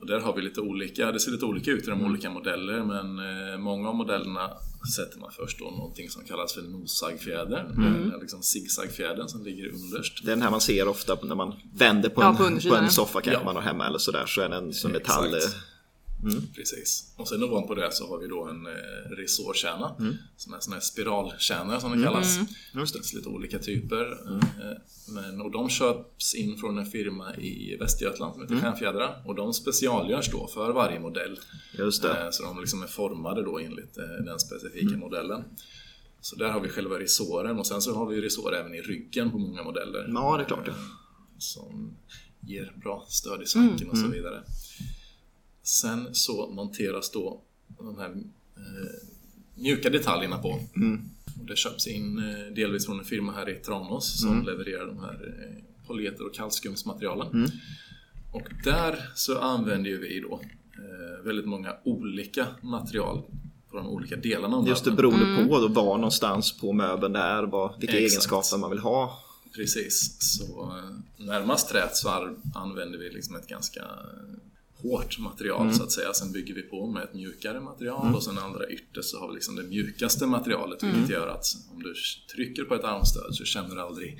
Och där har vi lite olika, det ser lite olika ut i de olika modeller men eh, många av modellerna sätter man först då någonting som kallas för nosagfjäder, mm. liksom zigzagfjädern som ligger underst. Det är den här man ser ofta när man vänder på, Ja, en, på på, en soffa kanske Ja. man har hemma eller sådär så är den som metall. Exakt. Eh, Precis. Och sen ovanpå det så har vi då en eh, resårkärna som är en sån här spiralkärna som det kallas. Just Det finns lite olika typer. Eh, men, och de köps in från en firma i Västergötland som heter Stjärnfjädra och de specialgörs då för varje modell. Just det. Eh, så de liksom är formade då enligt eh, den specifika modellen. Så där har vi själva resåren och sen så har vi resår även i ryggen på många modeller. Ja, det är klart det. Eh, Som ger bra stöd i svanken och så vidare. Sen så monteras då de här eh, mjuka detaljerna på. Och det köps in eh, delvis från en firma här i Tranås som levererar de här eh, polyeter och kalkskumsmaterialen. Och där så använder ju vi då eh, väldigt många olika material på de olika delarna av Just det, möbeln. beroende på då var någonstans på möbeln det är, vad, vilka Exakt. egenskaper man vill ha. Precis, så eh, närmast träet så använder vi liksom ett ganska eh, hårt material så att säga. Sen bygger vi på med ett mjukare material och sen allra ytterst så har vi liksom det mjukaste materialet vilket gör att om du trycker på ett armstöd så känner du aldrig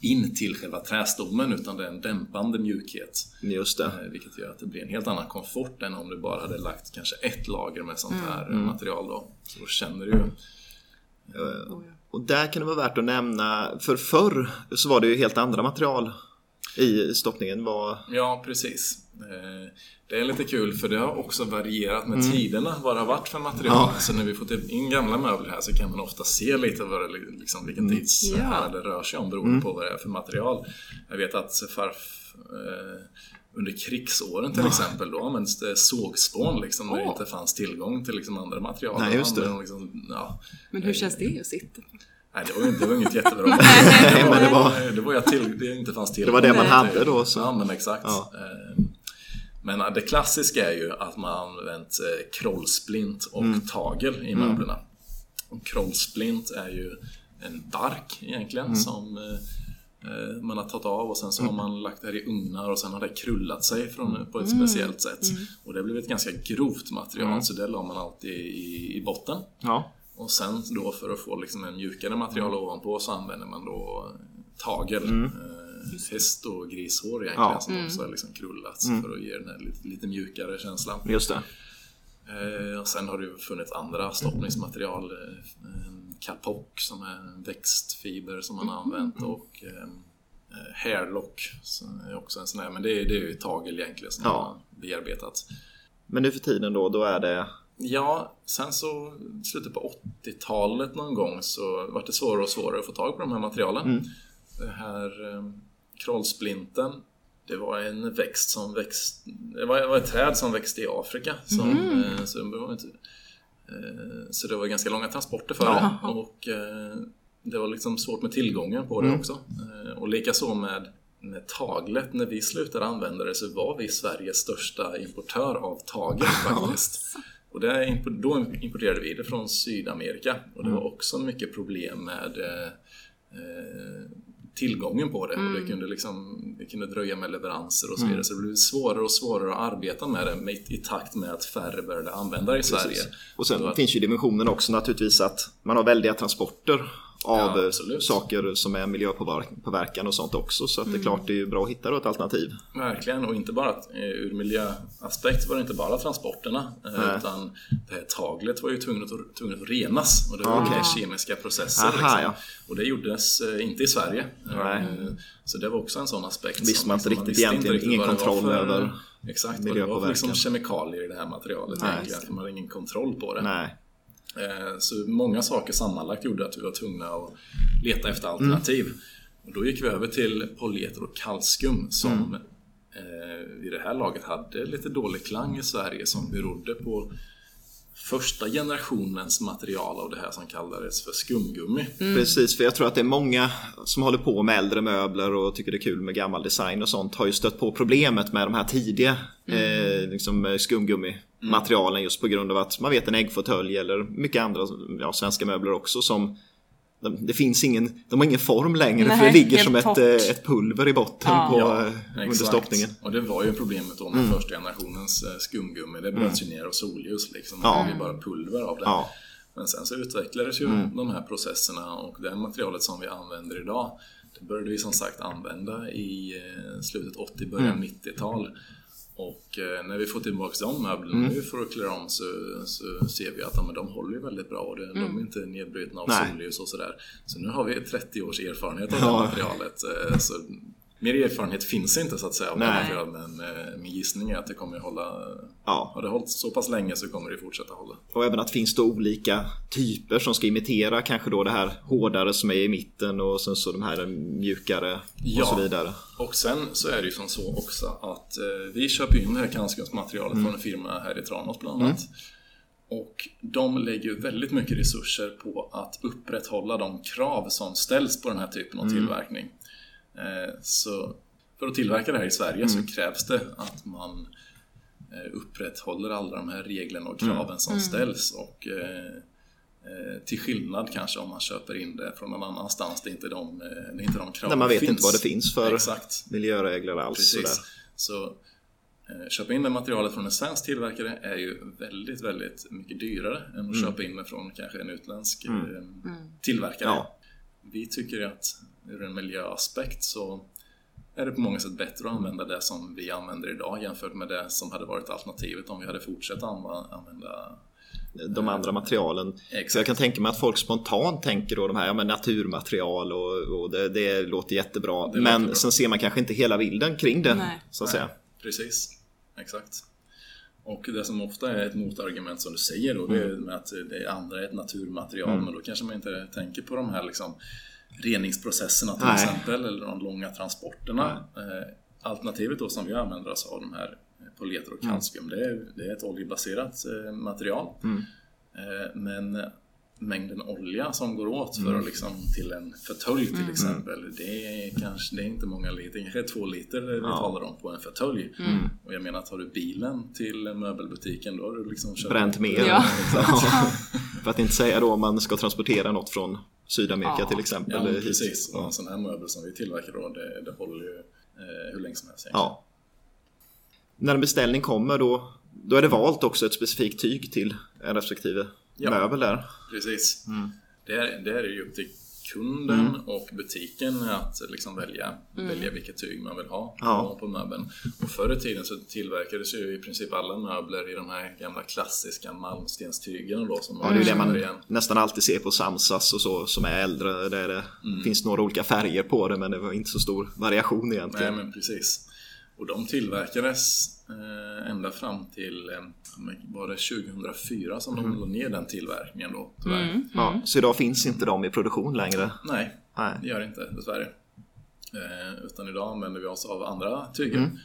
in till själva trästommen utan det är en dämpande mjukhet. Just det. Eh, Vilket gör att det blir en helt annan komfort än om du bara hade lagt kanske ett lager med sånt här Mm. eh, material då. Så då känner du ju Och där kan det vara värt att nämna, för förr så var det ju helt andra material i stoppningen. Var, Ja, precis. Eh, Det är lite kul för det har också varierat med Mm. tiderna vad det har varit för material. Så när vi får typ in gamla möbler här så kan man ofta se lite vad det, liksom, vilken Mm. tidshärd det rör sig om beroende på vad det är för material. Jag vet att farf, eh, under krigsåren till exempel då används det sågspån liksom, när det inte fanns tillgång till liksom, andra material. Nej, just det. Liksom, ja, Men hur känns det att sitta? Nej, det var ju inte, det var inget jättebra Nej, det, men det var, var- det var ju att till, det inte fanns till. Det var det man hade då, så. Ja, men exakt. Ja. Eh, Men det klassiska är ju att man använt eh, krollsplint och Mm. tagel i möblerna. Och krollsplint är ju en bark egentligen Mm. som eh, eh, man har tagit av och sen så har man lagt det här i ugnar och sen har det krullat sig från, på ett speciellt sätt. Och det blivit ett ganska grovt material så det la man alltid i, i botten. ja. Och sen då för att få liksom en mjukare material ovanpå så använder man då tagel. Häst och grishår egentligen Mm. Ja. som också är liksom krullat för att ge den här lite, lite mjukare känslan. Just det. Eh, och sen har det ju funnits andra stoppningsmaterial. Eh, en kapok som är en växtfiber som man har använt och eh, eh, hairlock som är också en sån här, men det är, det är ju tagel egentligen som Ja. har bearbetat. Men nu för tiden då, då är det... Ja, sen så slutet på 80-talet någon gång så var det svårare och svårare att få tag på de här materialen. Det här krollsplinten, det var en växt som växte, det var, det var ett träd som växte i Afrika. Som, eh, så, det var inte, eh, så det var ganska långa transporter för det. Och eh, det var liksom svårt med tillgången på det också. Eh, och likaså med med taglet, när vi slutade använda det så var vi Sveriges största importör av tagel faktiskt. Och det, då importerade vi det från Sydamerika och det var också mycket problem med eh, tillgången på det. Och det, kunde liksom, det kunde dröja med leveranser och så vidare. Så det blev svårare och svårare att arbeta med det med, i takt med att färre började använda det i Sverige. Och sen att- finns ju dimensionen också naturligtvis att man har väldiga transporter av Ja, saker som är miljöpåverkan och sånt också. Så att det är klart det är bra att hitta ett alternativ. Verkligen, och inte bara att, eh, ur miljöaspekt var det inte bara transporterna eh, Nej. utan det här taglet var ju tvunget att, tvunget att renas och det var olika kemiska processer. Aha, liksom. ja. Och det gjordes eh, inte i Sverige. Nej. Så det var också en sån aspekt. Visste som man inte liksom riktigt egentligen, ingen vad det var kontroll över Exakt, vad det var för liksom kemikalier i det här materialet Nej, egentligen. för Man hade ingen kontroll på det. Nej. Eh, Så många saker sammanlagt gjorde att vi var tvungna att leta efter alternativ. Och då gick vi över till polyeter och kalskum som eh, vid det här laget hade lite dålig klang i Sverige som berodde på första generationens material av det här som kallades för skumgummi. Precis, för jag tror att det är många som håller på med äldre möbler och tycker det är kul med gammal design och sånt har ju stött på problemet med de här tidiga eh, liksom eh, skumgummi-materialen just på grund av att man vet en äggfåtölj eller mycket andra ja, svenska möbler också som de, det finns ingen, de har ingen form längre för Nej, det ligger som ett, eh, ett pulver i botten Ja. på, Ja, eh, under exakt. stoppningen. Och det var ju problemet då med första generationens eh, skumgummi. Det bröts ju ner av solljus liksom. Ja. Det blev bara pulver av det. Ja. Men sen så utvecklades ju de här processerna och det materialet som vi använder idag det började vi som sagt använda i slutet 80, början 90-tal. Och eh, när vi får tillbaka de möblerna nu för att klä om så, så ser vi att ja, men de håller ju väldigt bra och det, de är inte nedbrutna av Nej. solljus och sådär. Så nu har vi 30 års erfarenhet av Ja. det materialet. eh, Så mer erfarenhet finns inte så att säga det Nej. men eh, min gissning är att det kommer att hålla Ja. Har det hållit så pass länge så kommer det fortsätta hålla. Och även att det finns då olika typer som ska imitera kanske då det här hårdare som är i mitten och sen så de här mjukare Ja. och så vidare. Och sen så är det ju som så också att eh, vi köper in det här kantskumsmaterialet Mm. från en firma här i Tranås bland annat. Och de lägger väldigt mycket resurser på att upprätthålla de krav som ställs på den här typen av Mm. tillverkning. Eh, så för att tillverka det här i Sverige Mm. så krävs det att man eh, upprätthåller alla de här reglerna och kraven Mm. som ställs. Och eh, till skillnad kanske om man köper in det från någon annanstans, det är inte de, det är inte de kraven När man vet finns. inte vad det finns för Exakt. miljöregler alls. Precis. Sådär. Så köpa in det materialet från en svensk tillverkare är ju väldigt, väldigt mycket dyrare än att Mm. köpa in det från kanske en utländsk eh, tillverkare. Ja. Vi tycker att ur en miljöaspekt så är det på många sätt bättre att använda det som vi använder idag jämfört med det som hade varit alternativet om vi hade fortsatt använda de andra materialen. Exakt. Så jag kan tänka mig att folk spontant tänker då de här ja, men naturmaterial och, och det, det, låter jättebra. Det men låter sen ser man kanske inte hela bilden kring det. Nej. Så att Nej, säga. Precis, exakt. Och det som ofta är ett motargument som du säger då, det är mm. med att det andra är ett naturmaterial, mm. men då kanske man inte tänker på de här liksom reningsprocesserna till Nej. exempel, eller de långa transporterna. Nej. Eh, alternativet då som vi använder oss av de här polyester och kalcium, mm. det, är, det är ett oljebaserat eh, material. Mm. Eh, men mängden olja som går åt för mm. att liksom, till en förtölj till mm. exempel. Det är kanske det är inte många liter, kanske två liter vi ja. talar om på en förtölj. Mm. Och jag menar, tar du bilen till möbelbutiken då har du liksom kört Bränt mer. Ja. för att inte säga då om man ska transportera något från Sydamerika ja. till exempel. Ja, precis. Och en sån här möbel som vi tillverkar då, det, det håller ju eh, hur länge som helst. Ja. När en beställning kommer då, då är det valt också ett specifikt tyg till en respektive ja, möbel där. Precis. Mm. Det, är, det är ju upp till kunden mm. och butiken att liksom välja, mm. välja vilket tyg man vill ha ja. på möbeln. Och förr i tiden så tillverkades ju i princip alla möbler i de här gamla klassiska malmstenstygen då som ja, det är det man igen. nästan alltid ser på Samsas och så som är äldre. Där det mm. finns några olika färger på det men det var inte så stor variation egentligen. Nej men precis. Och de tillverkades eh, ända fram till eh, var det 2004 som mm. de la ner den tillverkningen då tyvärr. Mm. Mm. Ja, så idag finns inte de i produktion längre? Nej, Nej. det gör det inte dessvärre. Eh, utan idag använder vi oss av andra tyger mm.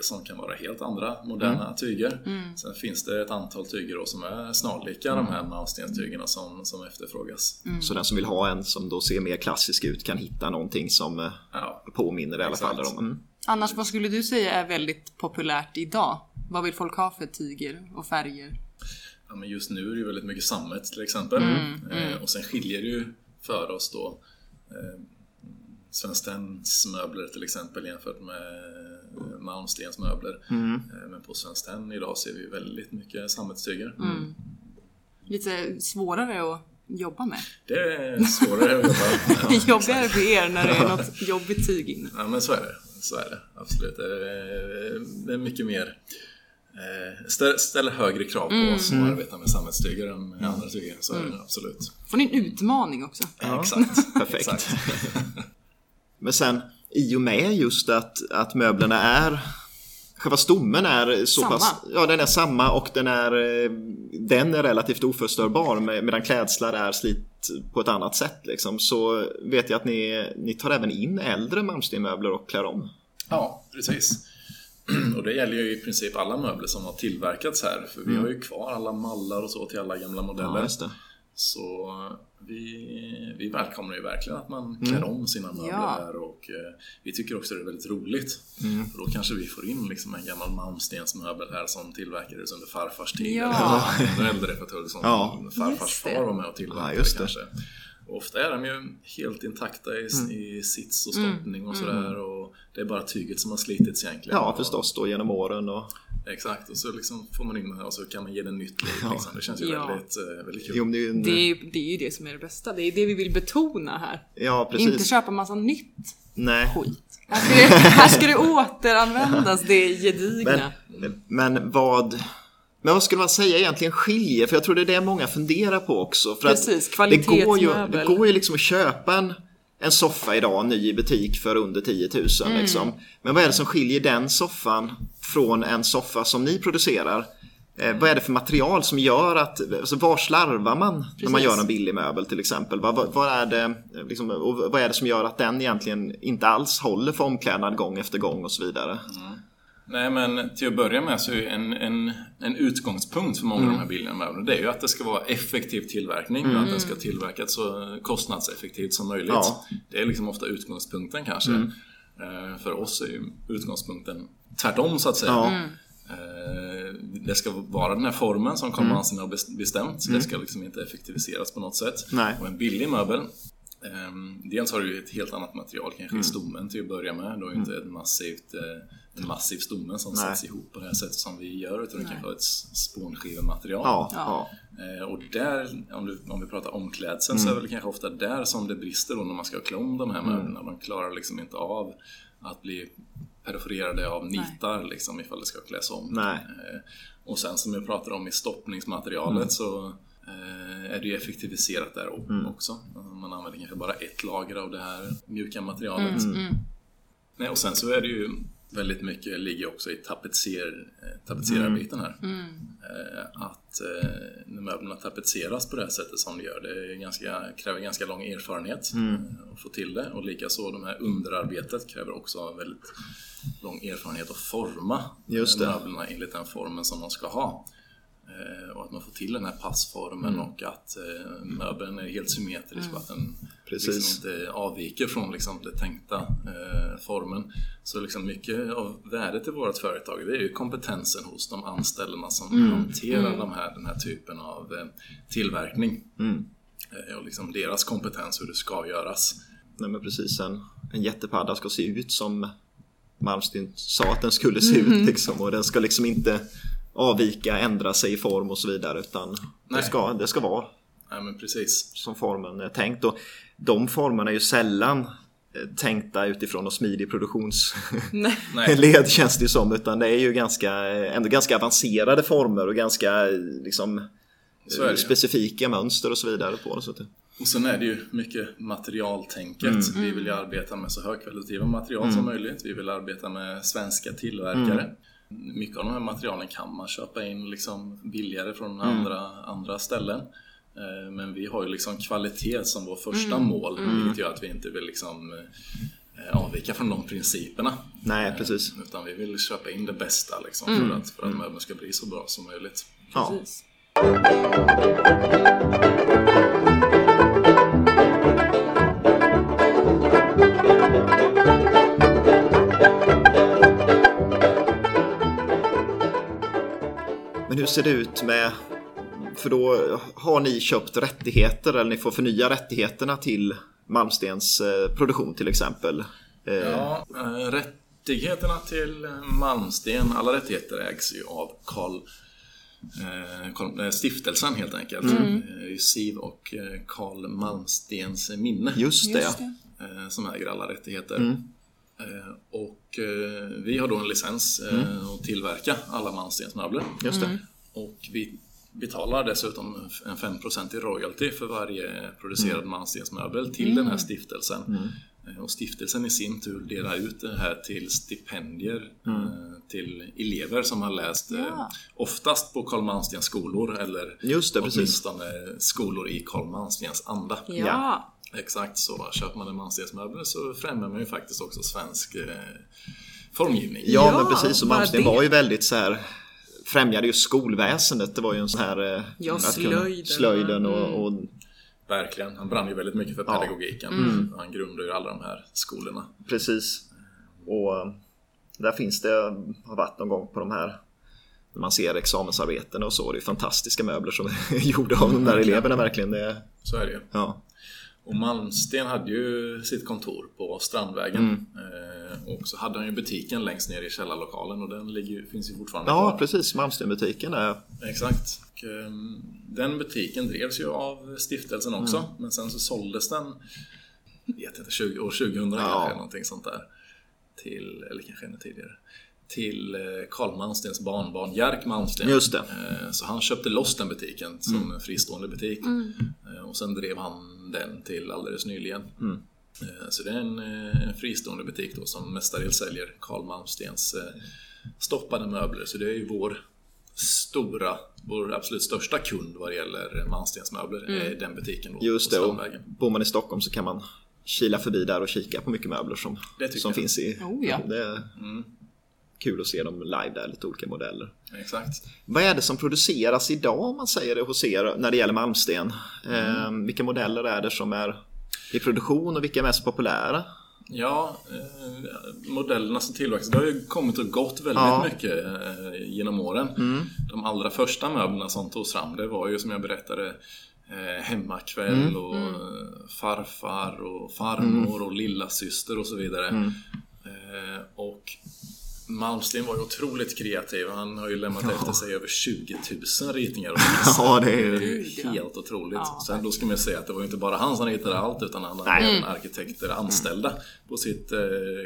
Som kan vara helt andra moderna mm. tyger. Mm. Sen finns det ett antal tyger som är snarlika de här malmstenstygerna som, som efterfrågas. Så den som vill ha en som då ser mer klassisk ut kan hitta någonting som eh, ja, påminner i alla fall om. Annars, vad skulle du säga är väldigt populärt idag? Vad vill folk ha för tyger och färger? Ja, men just nu är det väldigt mycket sammet till exempel. Mm, eh, mm. och sen skiljer det ju för oss då eh, Svenskt möbler till exempel jämfört med eh, Malmstens möbler. Mm. Eh, men på Svenskt idag ser vi väldigt mycket sammetstyger. Mm. Lite svårare att jobba med. Det är svårare att jobba med. Ja, Jobbigare för er när det är något jobbigt tyg inne. Ja men så är det så är det absolut. Det är mycket mer eh, ställer högre krav på mm. oss som arbetar med samhällstyger än med andra tyger. Så är det mm. absolut. Får ni en utmaning också? Ja, exakt. Perfekt. Exakt. Men sen i och med just att, att möblerna är Själva stommen är så samma. pass, ja den är samma och den är, eh, den är relativt oförstörbar medan klädslar är slit på ett annat sätt. Liksom. Så vet jag att ni, ni tar även in äldre Malmstenmöbler och klär om. Ja, precis. Och det gäller ju i princip alla möbler som har tillverkats här. För vi mm. har ju kvar alla mallar och så till alla gamla modeller. Ja, så vi, vi välkomnar ju verkligen att man klär mm. om sina möbler ja. här och eh, vi tycker också det är väldigt roligt. Mm. För då kanske vi får in liksom en gammal malmstensmöbel här som tillverkades under farfars tid. Ja. Eller en äldre fåtölj som ja. farfars far var med och tillverkade ja, kanske. Och ofta är de ju helt intakta i, mm. i sits och stoppning mm. och sådär. Mm. Och det är bara tyget som har slitits egentligen. Ja förstås då genom åren. Och... Exakt, och så liksom får man in den här och så kan man ge den nytt liv. Liksom. Det känns ju ja. väldigt, eh, väldigt kul. Jo, det, är en... det, är, det är ju det som är det bästa. Det är det vi vill betona här. Ja, precis. Inte köpa massa nytt Nej. skit. Här ska, det, här ska det återanvändas, det är gedigna. Men, men vad... Men vad skulle man säga egentligen skiljer? För jag tror det är det många funderar på också. För Precis, kvalitetsmöbel. Det går ju, det går ju liksom att köpa en en soffa idag ny i butik för under 10 000. Mm. Liksom. Men vad är det som skiljer den soffan från en soffa som ni producerar? Eh, vad är det för material som gör att, alltså var slarvar man Precis. när man gör en billig möbel till exempel? Vad, vad, vad är det, liksom, och vad är det som gör att den egentligen inte alls håller för omklädnad gång efter gång och så vidare? Mm. Nej men till att börja med så är en, en, en utgångspunkt för många mm. av de här billiga möblerna det är ju att det ska vara effektiv tillverkning mm. och att den ska tillverkas så kostnadseffektivt som möjligt. Ja. Det är liksom ofta utgångspunkten kanske. Mm. Eh, för oss är ju utgångspunkten tvärtom så att säga. Ja. Eh, det ska vara den här formen som konkurrensen mm. har bestämt. Det ska liksom inte effektiviseras på något sätt. Nej. Och en billig möbel dels har du ett helt annat material kanske Mm. i stommen till att börja med. Du har ju inte ett massivt, eh, en massiv stomme som Nej. sätts ihop på det här sättet som vi gör utan du kanske har ett spånskivematerial. Ja, Ja. ja. Eh, och där, om, du, om vi pratar omklädseln, så är det väl kanske ofta där som det brister då när man ska klä om de här möblerna. De klarar liksom inte av att bli perforerade av nitar liksom, ifall det ska kläs om. Nej. Eh, och sen som jag pratade om i stoppningsmaterialet så eh, är det ju effektiviserat där o- också. Man använder kanske bara ett lager av det här mjuka materialet. Nej, och sen så är det ju väldigt mycket ligger också i tapetser, eh, tapetserarbiten här. Eh, att eh, när möblerna tapetseras på det här sättet som de gör, det är ganska, kräver ganska lång erfarenhet eh, att få till det. Och likaså de här underarbetet kräver också väldigt lång erfarenhet att forma Just eh, det. möblerna enligt den formen som de ska ha. Eh, Och att man får till den här passformen Mm. och att eh, möbeln är helt symmetrisk och att den Precis. liksom inte avviker från liksom den tänkta eh, formen. Så liksom mycket av värdet i vårt företag det är ju kompetensen hos de anställda som Mm. hanterar de här, den här typen av eh, tillverkning. Mm. Eh, och liksom deras kompetens hur det ska göras. Nej men precis, en, en jättepadda ska se ut som Malmsten sa att den skulle se ut liksom. Och den ska liksom inte avvika, ändra sig i form och så vidare. Utan det ska, det ska vara Nej men precis. som formen är tänkt. Och de formerna är ju sällan eh, tänkta utifrån någon smidig produktionsled känns det som. Utan det är ju ganska, eh, ändå ganska avancerade former och ganska eh, liksom specifika mönster och så vidare på det. Så att, det- Och sen är det ju mycket materialtänket. Mm. Vi vill ju arbeta med så högkvalitativa material som möjligt. Vi vill arbeta med svenska tillverkare. Mm. Mycket av de här materialen kan man köpa in liksom billigare från Mm. andra, andra ställen. Eh, Men vi har ju liksom kvalitet som vår första Mm. mål, vilket gör att vi inte vill liksom eh, avvika från de principerna. nej, precis. Utan vi vill köpa in det bästa liksom, för, att, för att möbeln ska bli så bra som möjligt. Ja. Precis. Men hur ser det ut med för då har ni köpt rättigheter eller ni får förnya rättigheterna till Malmstens eh, produktion till exempel. Eh, Ja, eh, rättigheterna till Malmsten, alla rättigheter ägs ju av eh, Stiftelsen helt enkelt. Mm. Siv och Karl Malmstens minne Just det, Just ja. det. som äger alla rättigheter. Mm. Och vi har då en licens Mm. att tillverka alla Malmstens möbler. Just det. Och vi betalar dessutom en 5% i royalty för varje producerad Mm. manstensmöbel till den här stiftelsen. Eh, Och stiftelsen i sin tur delar ut det här till stipendier Mm. eh, till elever som har läst eh, Ja. oftast på Karl Malmstens skolor eller Just det, precis. åtminstone skolor i Karl Malmstens anda. Ja. Exakt så. Köper man en manstensmöbel så främjar man ju faktiskt också svensk eh, formgivning. Ja, Ja, men precis. Och Malmsten det. var ju väldigt så här främjade ju skolväsendet. Det var ju en sån här... eh, Ja, slöjden. slöjden och, och Verkligen. Han brann ju väldigt mycket för Ja. pedagogiken. Mm. Han grundade ju alla de här skolorna. Precis. Och eh, där finns det, har varit någon gång på de här när man ser examensarbeten och så, det är fantastiska möbler som är gjorda av de där eleverna verkligen. Det, är- Så är det ju. ja. Och Malmsten hade ju sitt kontor på Strandvägen. Mm. Eh, och så hade han ju butiken längst ner i källarlokalen och den ligger, finns ju fortfarande ja, kvar. precis. Malmstenbutiken är... Exakt. Och, ehm, den butiken drevs ju av stiftelsen också. Mm. Men sen så såldes den, jag vet inte, 20, år 2000 kanske, någonting sånt där. Till, eller kanske ännu tidigare. Till eh, Karl Malmstens barnbarn Jerk Malmsten. Just det. Eh, Så han köpte loss den butiken som Mm. en fristående butik. Eh, Och sen drev han den till alldeles nyligen. Mm. Eh, Så det är en, eh, en fristående butik då som mestadels säljer Karl Malmstens eh, stoppade möbler. Så det är ju vår stora, vår absolut största kund vad gäller Malmstens möbler. är den butiken då Mm. Just det, och bor man i Stockholm så kan man kila förbi där och kika på mycket möbler som, Det som jag. finns i... Oh, ja. Det är Mm. kul att se dem live där, lite olika modeller. Exakt. Vad är det som produceras idag om man säger det hos er när det gäller Malmsten? Mm. Eh, vilka modeller är det som är i produktion och vilka är mest populära? Ja, eh, modellerna som tillverkas, det har ju kommit och gått väldigt Ja. mycket eh, genom åren. De allra första möblerna som togs fram, det var ju som jag berättade eh, hemmakväll och Mm. farfar och farmor och lilla syster och så vidare. Eh, och Malmsten var ju otroligt kreativ. Han har ju lämnat efter sig över 20 000 ritningar. Ja, det är ju... ja. helt otroligt. Ja, Sen då ska man ju säga att det var ju inte bara han som ritade allt utan han hade även arkitekter anställda på sitt eh,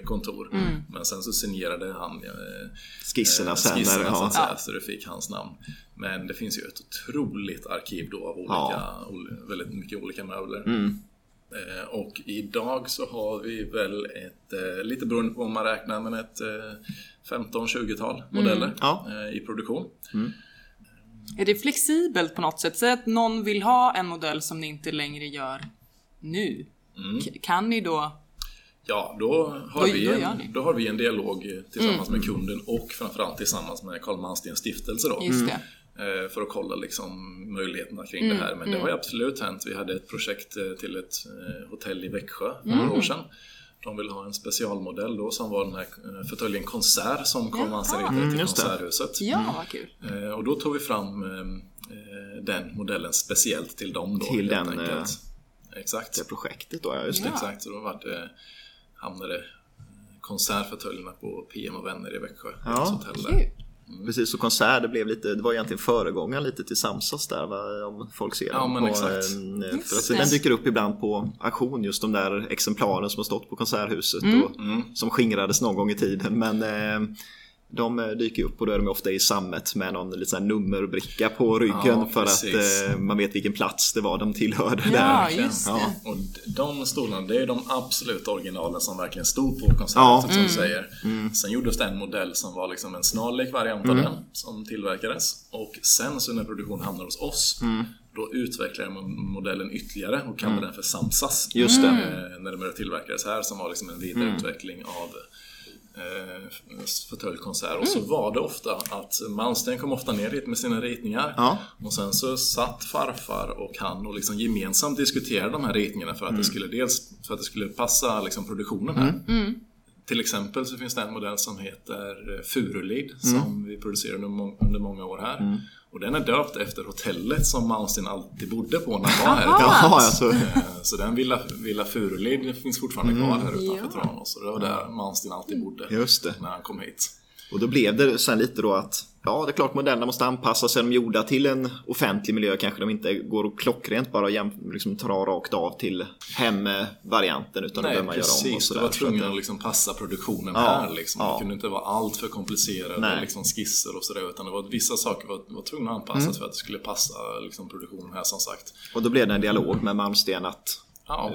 kontor. Mm. Men sen så signerade han eh, Skisserna eh, sen. skisserna, att ja. säga, så det fick hans namn. Men det finns ju ett otroligt arkiv då av olika, Ja. ol- väldigt mycket olika möbler. Mm. Eh, Och idag så har vi väl ett, eh, lite beroende på vad man räknar, men ett eh, 15-20-tal modeller Ja. eh, i produktion. Är det flexibelt på något sätt? Säg att någon vill ha en modell som ni inte längre gör nu. Mm. Kan ni då... Ja, då har, Då- vi, då en, då har vi en dialog tillsammans med kunden och framförallt tillsammans med Carl Malmstens stiftelse då. Just det. Eh, För att kolla liksom möjligheterna kring Mm, det här. Men det har ju absolut hänt. Vi hade ett projekt eh, till ett eh, hotell i Växjö för Mm. några år sedan. De ville ha en specialmodell då som var den här fåtöljen Konsert som Malmsten ritade Mm, till. Konserthuset. Ja, vad kul. Och då tog vi fram den modellen speciellt till dem då. Till den, enkelt. Exakt. Det projektet då, ja just det. Ja. Exakt, så då var det, hamnade konsertfåtöljerna på PM och Vänner i Växjö. Ja. Deras hotell där. Precis, och konsert, det blev lite, det var egentligen föregångaren lite till Samsas där va? om folk ser Ja, den. men på, exakt. eh, För Just att det. den dyker upp ibland på auktion, just de där exemplaren som har stått på Konserthuset och Mm. som skingrades någon gång i tiden. Men eh, de eh, dyker upp och då är de ofta i sammet med någon liten sån här nummerbricka på ryggen Ja, för precis. att eh, man vet vilken plats det var de tillhörde Ja, där. just det. Ja. Och de stolarna, det är de absolut originalen som verkligen stod på konserthuset som du säger. Sen gjordes det en modell som var liksom en snarlik variant av den som tillverkades. Och sen så när produktionen hamnade hos oss, då utvecklade man modellen ytterligare och kallade den för Samsas. Just det. Eh, när den tillverkades här som var liksom en vidareutveckling av fåtöljkonsert. Och så var det ofta att Malmsten kom ofta ner hit med sina ritningar. Ja. Och sen så satt farfar och han och liksom gemensamt diskuterade de här ritningarna för att det skulle dels för att det skulle passa liksom produktionen här. Till exempel så finns det en modell som heter eh, Furulid som vi producerade under, må- under många år här. Och den är döpt efter hotellet som Malmsten alltid bodde på när han var här. Jaha, alltså. Eh, Så den Villa, Villa Furulid finns fortfarande kvar här utanför Ja. Tranås. Och det var där Malmsten alltid bodde Just det. när han kom hit. Och då blev det sen lite då att ja, det är klart modellerna måste anpassas. Är de gjorda till en offentlig miljö kanske de inte går och klockrent bara jäm, liksom dra rakt av till hemvarianten utan då Nej, behöver man göra om och precis. Sådär. var tvungen att- liksom passa produktionen Ja, här. Liksom. ja. Det kunde inte vara allt för komplicerade Nej. liksom, skisser och sådär. Utan det var, vissa saker var, var tvungna att anpassas Mm. för att det skulle passa liksom, produktionen här som sagt. Och då blev det en dialog med Malmsten att Ja,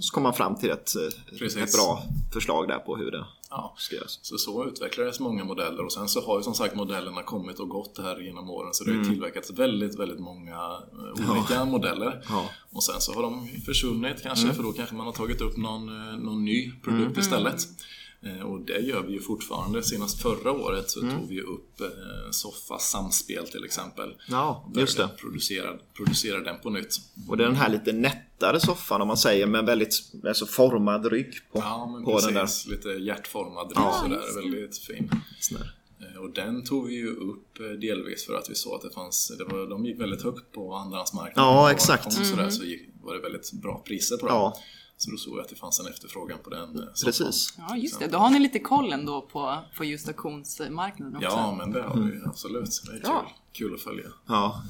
så kom man fram till ett, eh, ett bra förslag där på hur det ja. Så så utvecklades många modeller och sen så har ju som sagt modellerna kommit och gått här genom åren så det har ju tillverkats väldigt, väldigt många eh, olika modeller. Mm. Ja. Mm. Och sen så har de försvunnit kanske för då kanske man har tagit upp någon, eh, någon ny produkt istället. Eh, Och det gör vi ju fortfarande. Senast förra året så tog vi upp eh, Soffa Samspel till exempel. Ja, Och just det. Producera, producera den på nytt. Och det är den här lite nättare soffan om man säger med väldigt alltså, formad rygg på, Ja, men på den där. precis. Lite hjärtformad Ja, sådär. Väldigt fin. Sån där. Eh, Och den tog vi ju upp delvis för att vi såg att det fanns, det var, de gick väldigt högt på andrahandsmarknaden. Ja, Och exakt. kom Sådär, så gick, var det väldigt bra priser på den. Ja. Så då såg vi att det fanns en efterfrågan på den. eh. Precis. Ja, just det. Då har ni lite koll ändå på, på just auktionsmarknaden också. Ja, men det har vi absolut. Det är kul, kul att följa. Ja.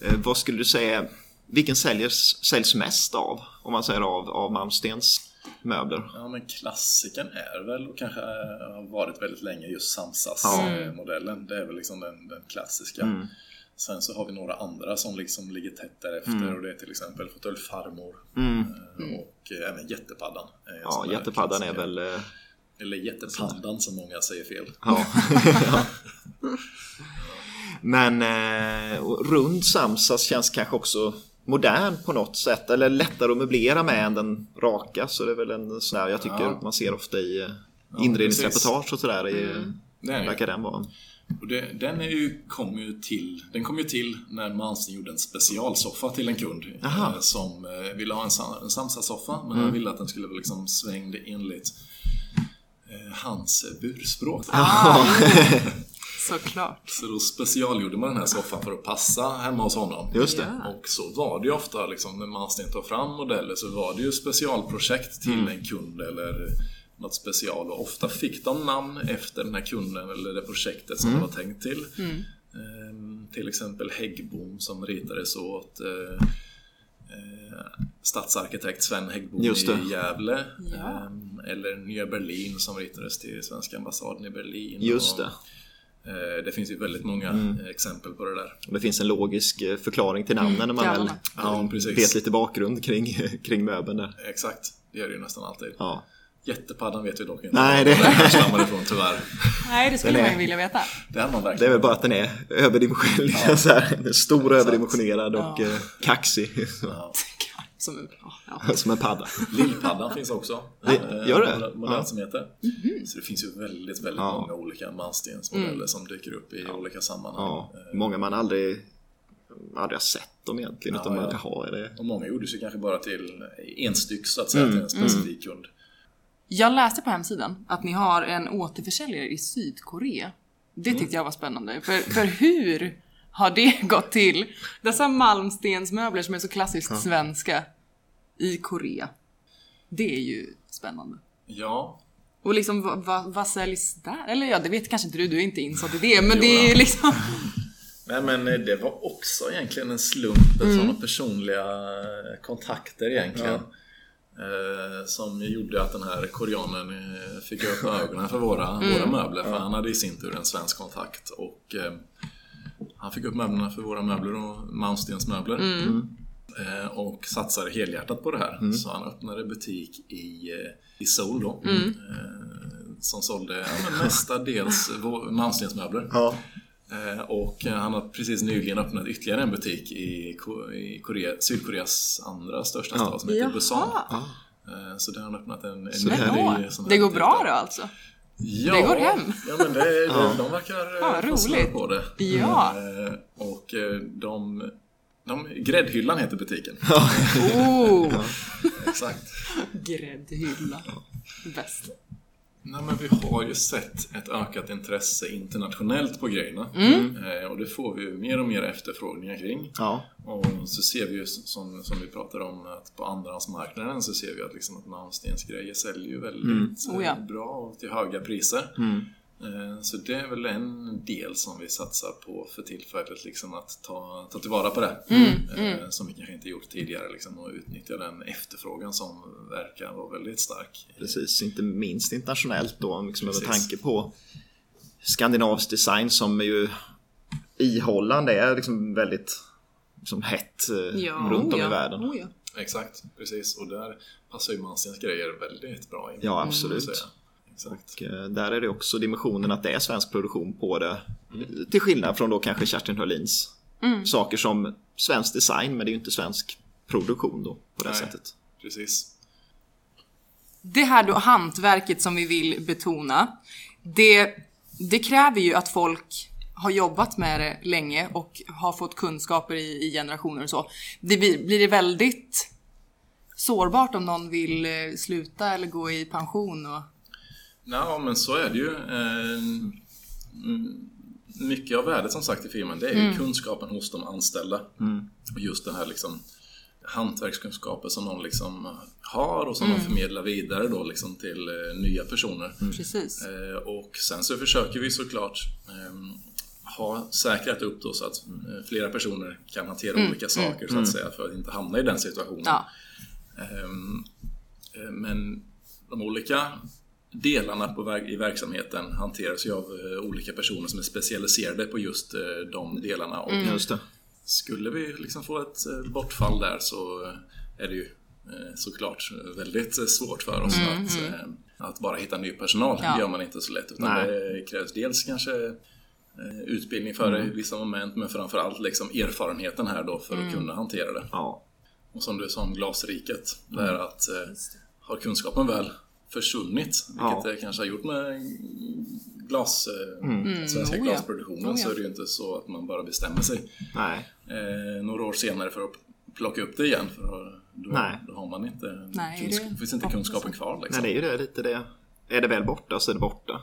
Eh, vad skulle du säga, vilken säljs, säljs mest av? Om man säger av, av Malmstens möbler? Ja, men klassikern är väl och kanske eh, har varit väldigt länge just Ja. Samsas-modellen. Det är väl liksom den, den klassiska. Mm. Sen så har vi några andra som liksom ligger tätt därefter Mm. och det är till exempel fåtölj Farmor Mm. eh, och eh, även Jättepaddan. en Ja, där jättepaddan är väl... eh, Eller Jättepandan som många säger fel. Ja. Ja. Men eh, rund Samsas känns kanske också modern på något sätt eller lättare att möblera med än den raka så det är väl en sån här jag tycker Ja. man ser ofta i eh, inredningsreportage och sådär. i Det är det. Verkar den vara. Och det, den är ju, kom ju till, den kom ju till när Mansen gjorde en specialsoffa till en kund Aha. Mm. eh, som eh, ville ha en, en Samsa-soffa men han ville att den skulle vara liksom svängd enligt eh, hans burspråk. Ah, Såklart. Så då specialgjorde man den här soffan för att passa hemma hos honom. Just det. Ja. Och så var det ju ofta liksom, när Malmsten tar fram modeller så var det ju specialprojekt till en kund eller något special. Och ofta fick de namn efter den här kunden eller det projektet som det var tänkt till. Ehm, till exempel Häggbom som ritades åt eh, eh, stadsarkitekt Sven Häggbom i Gävle. Ja. Ehm, eller Nya Berlin som ritades till svenska ambassaden i Berlin. Just det. eh, det finns ju väldigt många eh, exempel på det där. Och det finns en logisk eh, förklaring till namnen när man ja, väl Ja, eh, vet lite bakgrund kring, kring möbeln där. Exakt, det gör det ju nästan alltid. Ja. Jättepaddan vet vi dock inte Nej, det- den ifrån tyvärr. Nej, det skulle är- man ju vilja veta. Det hade man Det är väl bara att den är överdimensionerad. Så här, är stor överdimensionerad och eh, kaxig. Ja. Som, ja. Som en padda. Lillpaddan finns också. Det- Eh, gör det? modell- Modell Ja. som heter. Så det finns ju väldigt, väldigt Ja. många olika manstensmodeller som dyker upp i olika sammanhang. Ja, Eh, många man aldrig, aldrig har sett dem egentligen. Ja, utan man, ja. jaha, är det... Och många gjordes ju kanske bara till en styck så att säga, Mm, till en specifik kund. Jag läste på hemsidan att ni har en återförsäljare i Sydkorea. Det tyckte jag var spännande. För, för hur har det gått till? Dessa malmstensmöbler som är så klassiskt svenska i Korea. Det är ju spännande. Ja, Och liksom vad, vad, vad säljs där? Eller ja, det vet kanske inte du, du är inte insatt i det. Men Jo, det är ja. ju liksom... Nej men eh, det var också egentligen en slump, mm. sådana personliga eh, kontakter egentligen. Eh, som gjorde att den här koreanen eh, fick upp ögonen för våra, våra möbler. För han hade i sin tur en svensk kontakt. Och eh, han fick upp möblerna för våra möbler och Malmstensmöbler. Eh, och satsade helhjärtat på det här. Så han öppnade butik i, eh, i Seoul då. Eh, som sålde ja, mestadels vå- Malmstensmöbler. Ja. Eh, Och eh, han har precis nyligen öppnat ytterligare en butik i, Ko- i Korea, Sydkoreas andra största Ja. stad som heter Busan. Jaha. Eh, Så där har han öppnat en, en Så ny det sån här Det går butik bra då alltså? Ja, Det går hem. Ja, men det, det, Ja. de verkar Ja, ja, roligt. på det. Ja. Och de, de... Gräddhyllan heter butiken. Oh! Exakt. Gräddhylla. Bäst. Nej, men vi har ju sett ett ökat intresse internationellt på grejerna. Mm. Eh, Och det får vi ju mer och mer efterfrågningar kring. Ja. Och så ser vi ju som, som vi pratar om att på andrahandsmarknaden så ser vi att, liksom att Malmstensgrejer säljer ju väldigt Oh ja. eh, bra och till höga priser. Mm. Eh, Så det är väl en del som vi satsar på för tillfället, liksom att ta, ta tillvara på det. Mm, Eh, Som vi kanske inte gjort tidigare liksom, och utnyttja den efterfrågan som verkar vara väldigt stark. Precis, inte minst internationellt då, liksom Precis. tanke på skandinavisk design som är ju ihållande är liksom väldigt liksom hett eh, Ja, runt om ja. i världen. Oh ja. Exakt, precis. Och där passar ju Malmstens grejer väldigt bra in. Ja, absolut. Exakt. Och, eh, där är det också dimensionen att det är svensk produktion på det. Till skillnad från då kanske Kerstin Hörlins saker som svensk design men det är ju inte svensk produktion då på det Nej. sättet. Precis. Det här då hantverket som vi vill betona, det, det kräver ju att folk har jobbat med det länge och har fått kunskaper i, i generationer och så. Det blir, blir det väldigt sårbart om någon vill eh, sluta eller gå i pension och... Ja, men så är det ju. Eh, mm, Mycket av värdet som sagt i firman, det är ju kunskapen hos de anställda. Och just den här liksom hantverkskunskapen som de liksom har och som de förmedlar vidare då liksom till eh, nya personer. Precis. Eh, och sen så försöker vi såklart eh, ha säkrat upp då så att flera personer kan hantera olika saker så att säga för att inte hamna i den situationen. Ja. Ehm, eh, Men de olika delarna i verksamheten hanteras ju av eh, olika personer som är specialiserade på just eh, de delarna. Och det. skulle vi liksom få ett eh, bortfall där så är det ju såklart väldigt svårt för oss att, eh, att bara hitta ny personal. Ja. Det gör man inte så lätt. Utan Nej. det krävs dels kanske utbildning för i vissa moment men framförallt liksom erfarenheten här då för att kunna hantera det. Ja. Och som du sa om glasriket, det är att eh, har kunskapen väl försvunnit, vilket Ja. det kanske har gjort med glas, eh, svenska Oh ja. glasproduktionen, Oh ja. så är det ju inte så att man bara bestämmer sig Nej. eh, några år senare för att plocka upp det igen. För då, Nej. då har man inte, Nej, kunsk- det- finns inte kunskapen kvar. Nej, Liksom. det är ju det lite det. Är det väl borta så är det borta.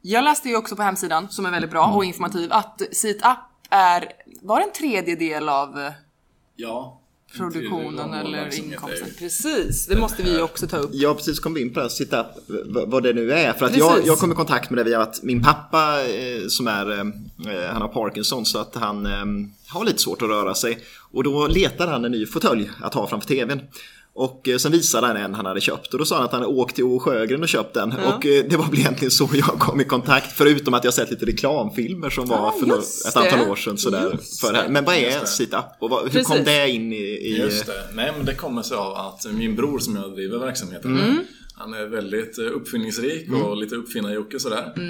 Jag läste ju också på hemsidan, som är väldigt bra och informativ, att SeatUp är, var en tredjedel av eh, Ja. Produktionen eller inkomsten. Precis, det måste vi också ta upp. Jag har precis kommit in på det v- vad det nu är. För att Precis. jag, jag kom i kontakt med det via att min pappa eh, som är, eh, han har Parkinson så att han eh, har lite svårt att röra sig. Och då letade han en ny fåtölj att ha framför tvn. Och eh, sen visade han en han hade köpt och då sa han att han hade åkt till O. Sjögren och köpt den. Och eh, det var väl egentligen så jag kom i kontakt. Förutom att jag sett lite reklamfilmer som var Ja, för just ett antal år sedan. Sådär, för det här. Men vad är det. Situp? Och vad, hur Precis. kom det in i... i Just det. Nej, men det kommer sig av att min bror som jag driver verksamheten med, han är väldigt eh, uppfinningsrik och lite uppfinnar-Jocke sådär. Eh,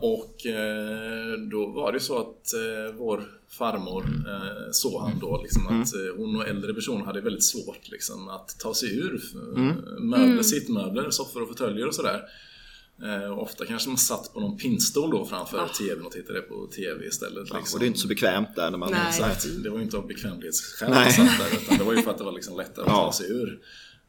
och eh, då var det så att eh, vår farmor eh, såg han då liksom att eh, hon och äldre personer hade väldigt svårt liksom att ta sig ur eh, möbler, sittmöbler, soffor och fåtöljer och sådär. Eh, och ofta kanske man satt på någon pinnstol då framför TVn och tittade på TV istället. Liksom. och det är inte så bekvämt där när man... Nej. Exakt. Det var ju inte av bekvämlighetsskäl han satt där, utan det var ju för att det var liksom lättare att Ja. ta sig ur.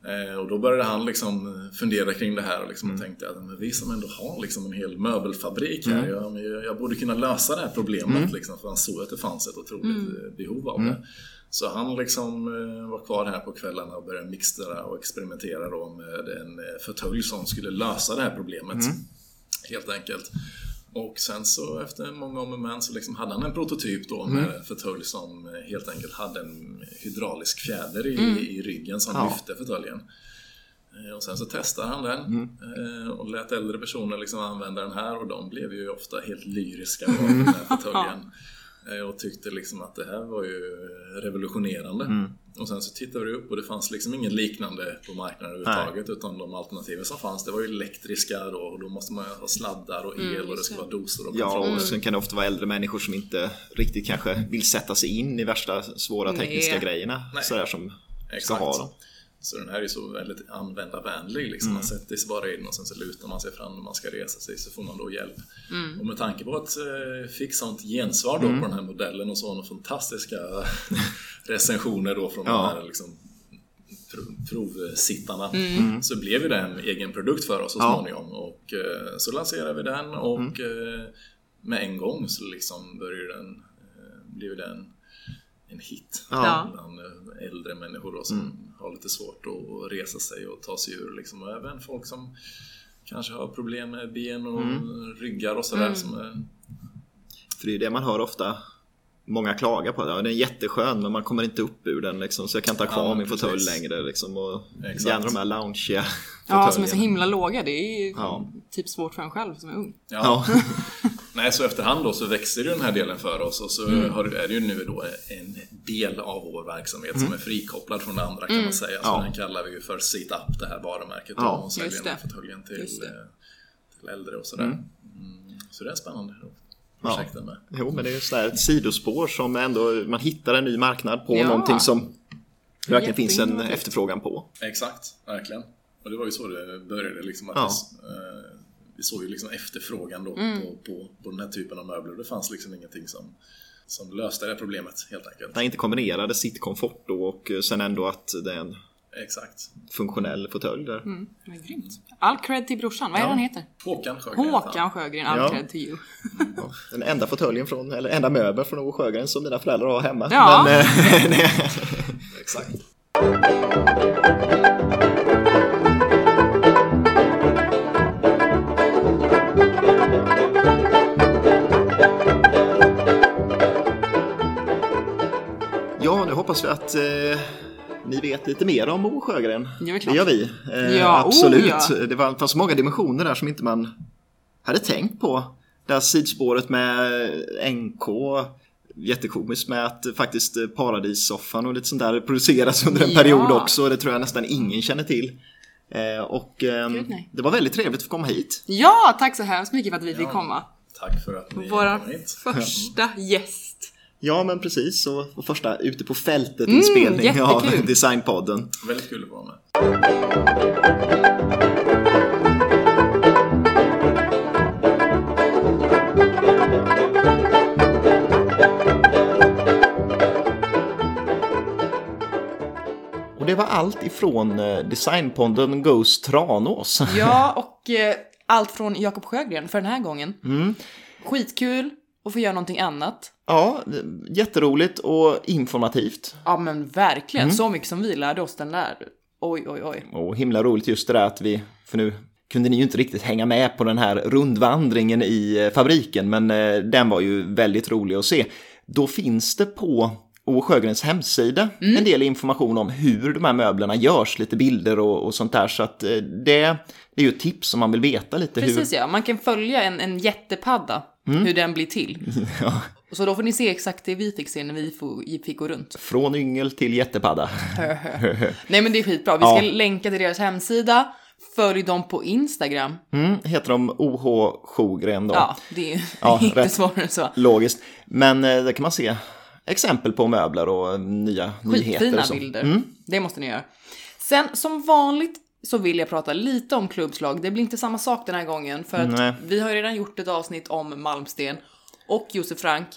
Eh, och då började han liksom fundera kring det här och, liksom Mm. tänkte att men vi som ändå har liksom en hel möbelfabrik här, jag, men jag, jag borde kunna lösa det här problemet. Mm. Liksom, för han såg att det fanns ett otroligt eh, behov av det. Så han liksom eh, var kvar här på kvällarna och började mixtra och experimentera då med en eh, fåtölj som skulle lösa det här problemet. Mm. Helt enkelt. Och sen så efter många om och men så liksom hade han en prototyp då Mm. med en fåtölj som helt enkelt hade en hydraulisk fjäder i, i ryggen som Ja. lyfte fåtöljen. Eh, Och sen så testade han den Mm. eh, och lät äldre personer liksom använda den här och de blev ju ofta helt lyriska av den här fåtöljen. Eh, Och tyckte liksom att det här var ju revolutionerande. Mm. Och sen så tittade vi upp och det fanns liksom ingen liknande på marknaden överhuvudtaget. Utan de alternativen som fanns det var ju elektriska då och då måste man ju ha sladdar och el och det ska vara doser och Ja, och sen kan det ofta vara äldre människor som inte riktigt kanske vill sätta sig in i värsta svåra Nej. tekniska grejerna. Nej. Sådär som ska Exakt. ha dem. Så den här är så väldigt användarvänlig. Liksom. Man sätter sig bara in och sen så lutar man sig fram när man ska resa sig så får man då hjälp. Och med tanke på att eh, fick sånt gensvar då på den här modellen och sådana fantastiska recensioner då från Ja. de här liksom, prov- provsittarna så blev ju det en egen produkt för oss så Ja. småningom. Och eh, så lanserade vi den och eh, med en gång så liksom började den, eh, blev den en hit Ja. bland eh, äldre människor då, som har lite svårt att resa sig och ta sig ur. Liksom. Och även folk som kanske har problem med ben och ryggar och sådär. Som är, För det är det man hör ofta. Många klagar på. Ja, den är jätteskön men man kommer inte upp ur den liksom, så jag kan inte ha kvar Ja, min fåtölj längre. Liksom, och Exakt. gärna de här loungeiga Ja, som är så himla låga. Det är ju Ja. typ svårt för en själv som är ung. ja. Nej, så efterhand då så växer ju den här delen för oss och så har, är det ju nu då en del av vår verksamhet som är frikopplad från det andra kan man säga. Så Ja. den kallar vi ju för Sit-Up, det här varumärket. Ja. och säljer Just den här fåtöljen till, eh, till äldre och sådär. Mm. Så det är spännande. Då. Ja. Med. Jo men det är ju sådär ett sidospår som ändå man hittar en ny marknad på Ja. någonting som det verkligen finns en efterfrågan på. Exakt, verkligen. Och det var ju så det började. Liksom, att Ja. Vi, eh, såg ju liksom efterfrågan då Mm. på, på, på den här typen av möbler. Det fanns liksom ingenting som, som löste det här problemet helt enkelt. Man inte kombinerade sitt komfort då och sen ändå att det är en Exakt. funktionell fåtölj där. Mm, grymt. All cred till brorsan. Vad är det han heter? Håkan Sjögren. Håkan Sjögren. All Ja. cred till you. Ja, den enda fåtöljen från, eller enda möbeln från Ove Sjögren som mina föräldrar har hemma. Ja. Men, eh, Exakt. Hoppas vi att eh, ni vet lite mer om Ove Sjögren. Ja, det gör vi. Eh, Ja, oh, absolut. ja. Det var, fanns många dimensioner där som inte man hade tänkt på. Det här sidspåret med NK. Jättekomiskt med att faktiskt eh, Paradissoffan och lite sånt där produceras under en Ja. period också. Det tror jag nästan ingen känner till. Eh, och ehm, Gud, det var väldigt trevligt att få komma hit. Ja, tack så hemskt mycket för att vi fick komma. Tack för att ni Våra kom hit. första gäst. Ja men precis, och, och första ute på fältet inspelning av. Designpodden. Väldigt kul att vara med. Och det var allt ifrån eh, Designpodden Goes Tranås. Ja, och eh, allt från Jakob Sjögren för den här gången. Skitkul att få göra någonting annat. Ja, jätteroligt och informativt. Ja men verkligen, så mycket som vi lärde oss den där. Oj, oj, oj. Och himla roligt just det där att vi, för nu kunde ni ju inte riktigt hänga med på den här rundvandringen i eh, fabriken, men eh, den var ju väldigt rolig att se. Då finns det på O. Sjögrens hemsida en del information om hur de här möblerna görs, lite bilder och, och sånt där. Så att eh, det, det är ju ett tips om man vill veta lite Precis hur... ja, man kan följa en, en jättepadda, hur den blir till. Ja, Så då får ni se exakt det vi fick se när vi fick gå runt. från yngel till jättepadda. Nej men det är skitbra, vi ska länka till deras hemsida. Följ dem på Instagram. Mm, heter de OH Sjogren då. Ja, det är Ja, inte rätt. svårare än så. Logiskt. Men eh, där kan man se exempel på möbler och nya nyheter. Skitfina och så. bilder. Det måste ni göra. Sen som vanligt så vill jag prata lite om klubbslag. Det blir inte samma sak den här gången för att Nej. vi har redan gjort ett avsnitt om Malmsten och Josef Frank.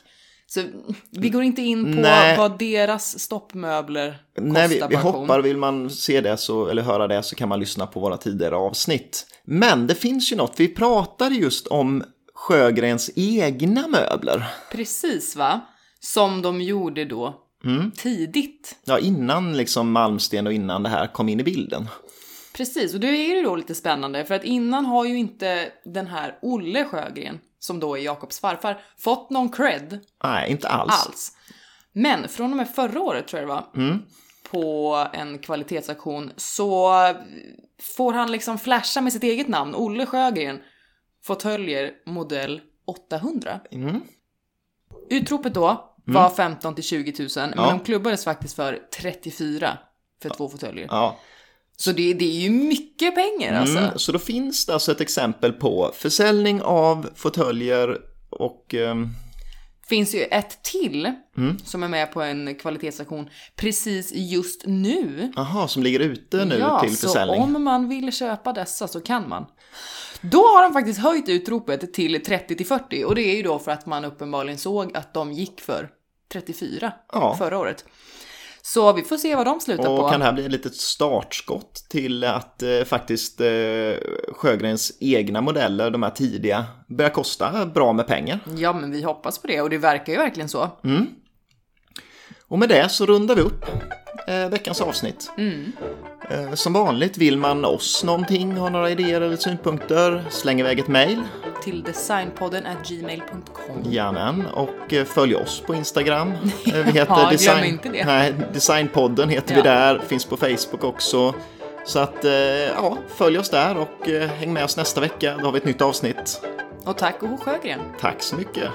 Så vi går inte in på Nej. vad deras stoppmöbler kostar Nej, vi, vi hoppar. Vill man se det så, eller höra det så kan man lyssna på våra tidigare avsnitt. Men det finns ju något. Vi pratade just om Sjögrens egna möbler. Precis va? Som de gjorde då Mm. tidigt. Ja, innan liksom Malmsten och innan det här kom in i bilden. Precis, och det är ju då lite spännande för att innan har ju inte den här Olle Sjögren, som då är Jakobs farfar, fått någon cred Nej, inte alls. alls. Men från och med förra året tror jag det var, Mm. på en kvalitetsaktion så får han liksom flasha med sitt eget namn, Olle Sjögren, fåtöljer modell 800. Mm. Utropet då var 15 till 20 000, men Ja. de klubbades faktiskt för 34 för två fåtöljer. Ja, Så det, det är ju mycket pengar alltså. Mm, så då finns det alltså ett exempel på försäljning av fåtöljer och ehm, finns ju ett till Mm. som är med på en kvalitetsaktion precis just nu. aha, som ligger ute nu ja, till försäljning. så om man vill köpa dessa så kan man. Då har de faktiskt höjt utropet till 30 till 40 och det är ju då för att man uppenbarligen såg att de gick för 34 Ja. förra året. Så vi får se vad de slutar Och på. kan det här bli ett litet startskott till att eh, faktiskt eh, Sjögrens egna modeller, de här tidiga, börjar kosta bra med pengar. Ja, men vi hoppas på det och det verkar ju verkligen så. Och med det så rundar vi upp eh, veckans avsnitt. Mm. Eh, som vanligt, vill man oss någonting, har några idéer eller synpunkter, släng iväg ett mejl. Till designpodden at gmail.com. Jajamän, och eh, följ oss på Instagram. Eh, Vi Ja, heter glöm Design... inte det. Nej, Designpodden heter vi Ja. där, finns på Facebook också. Så att, eh, ja, följ oss där och häng med oss nästa vecka. Då har vi ett nytt avsnitt. Och tack och Sjögren. Tack så mycket.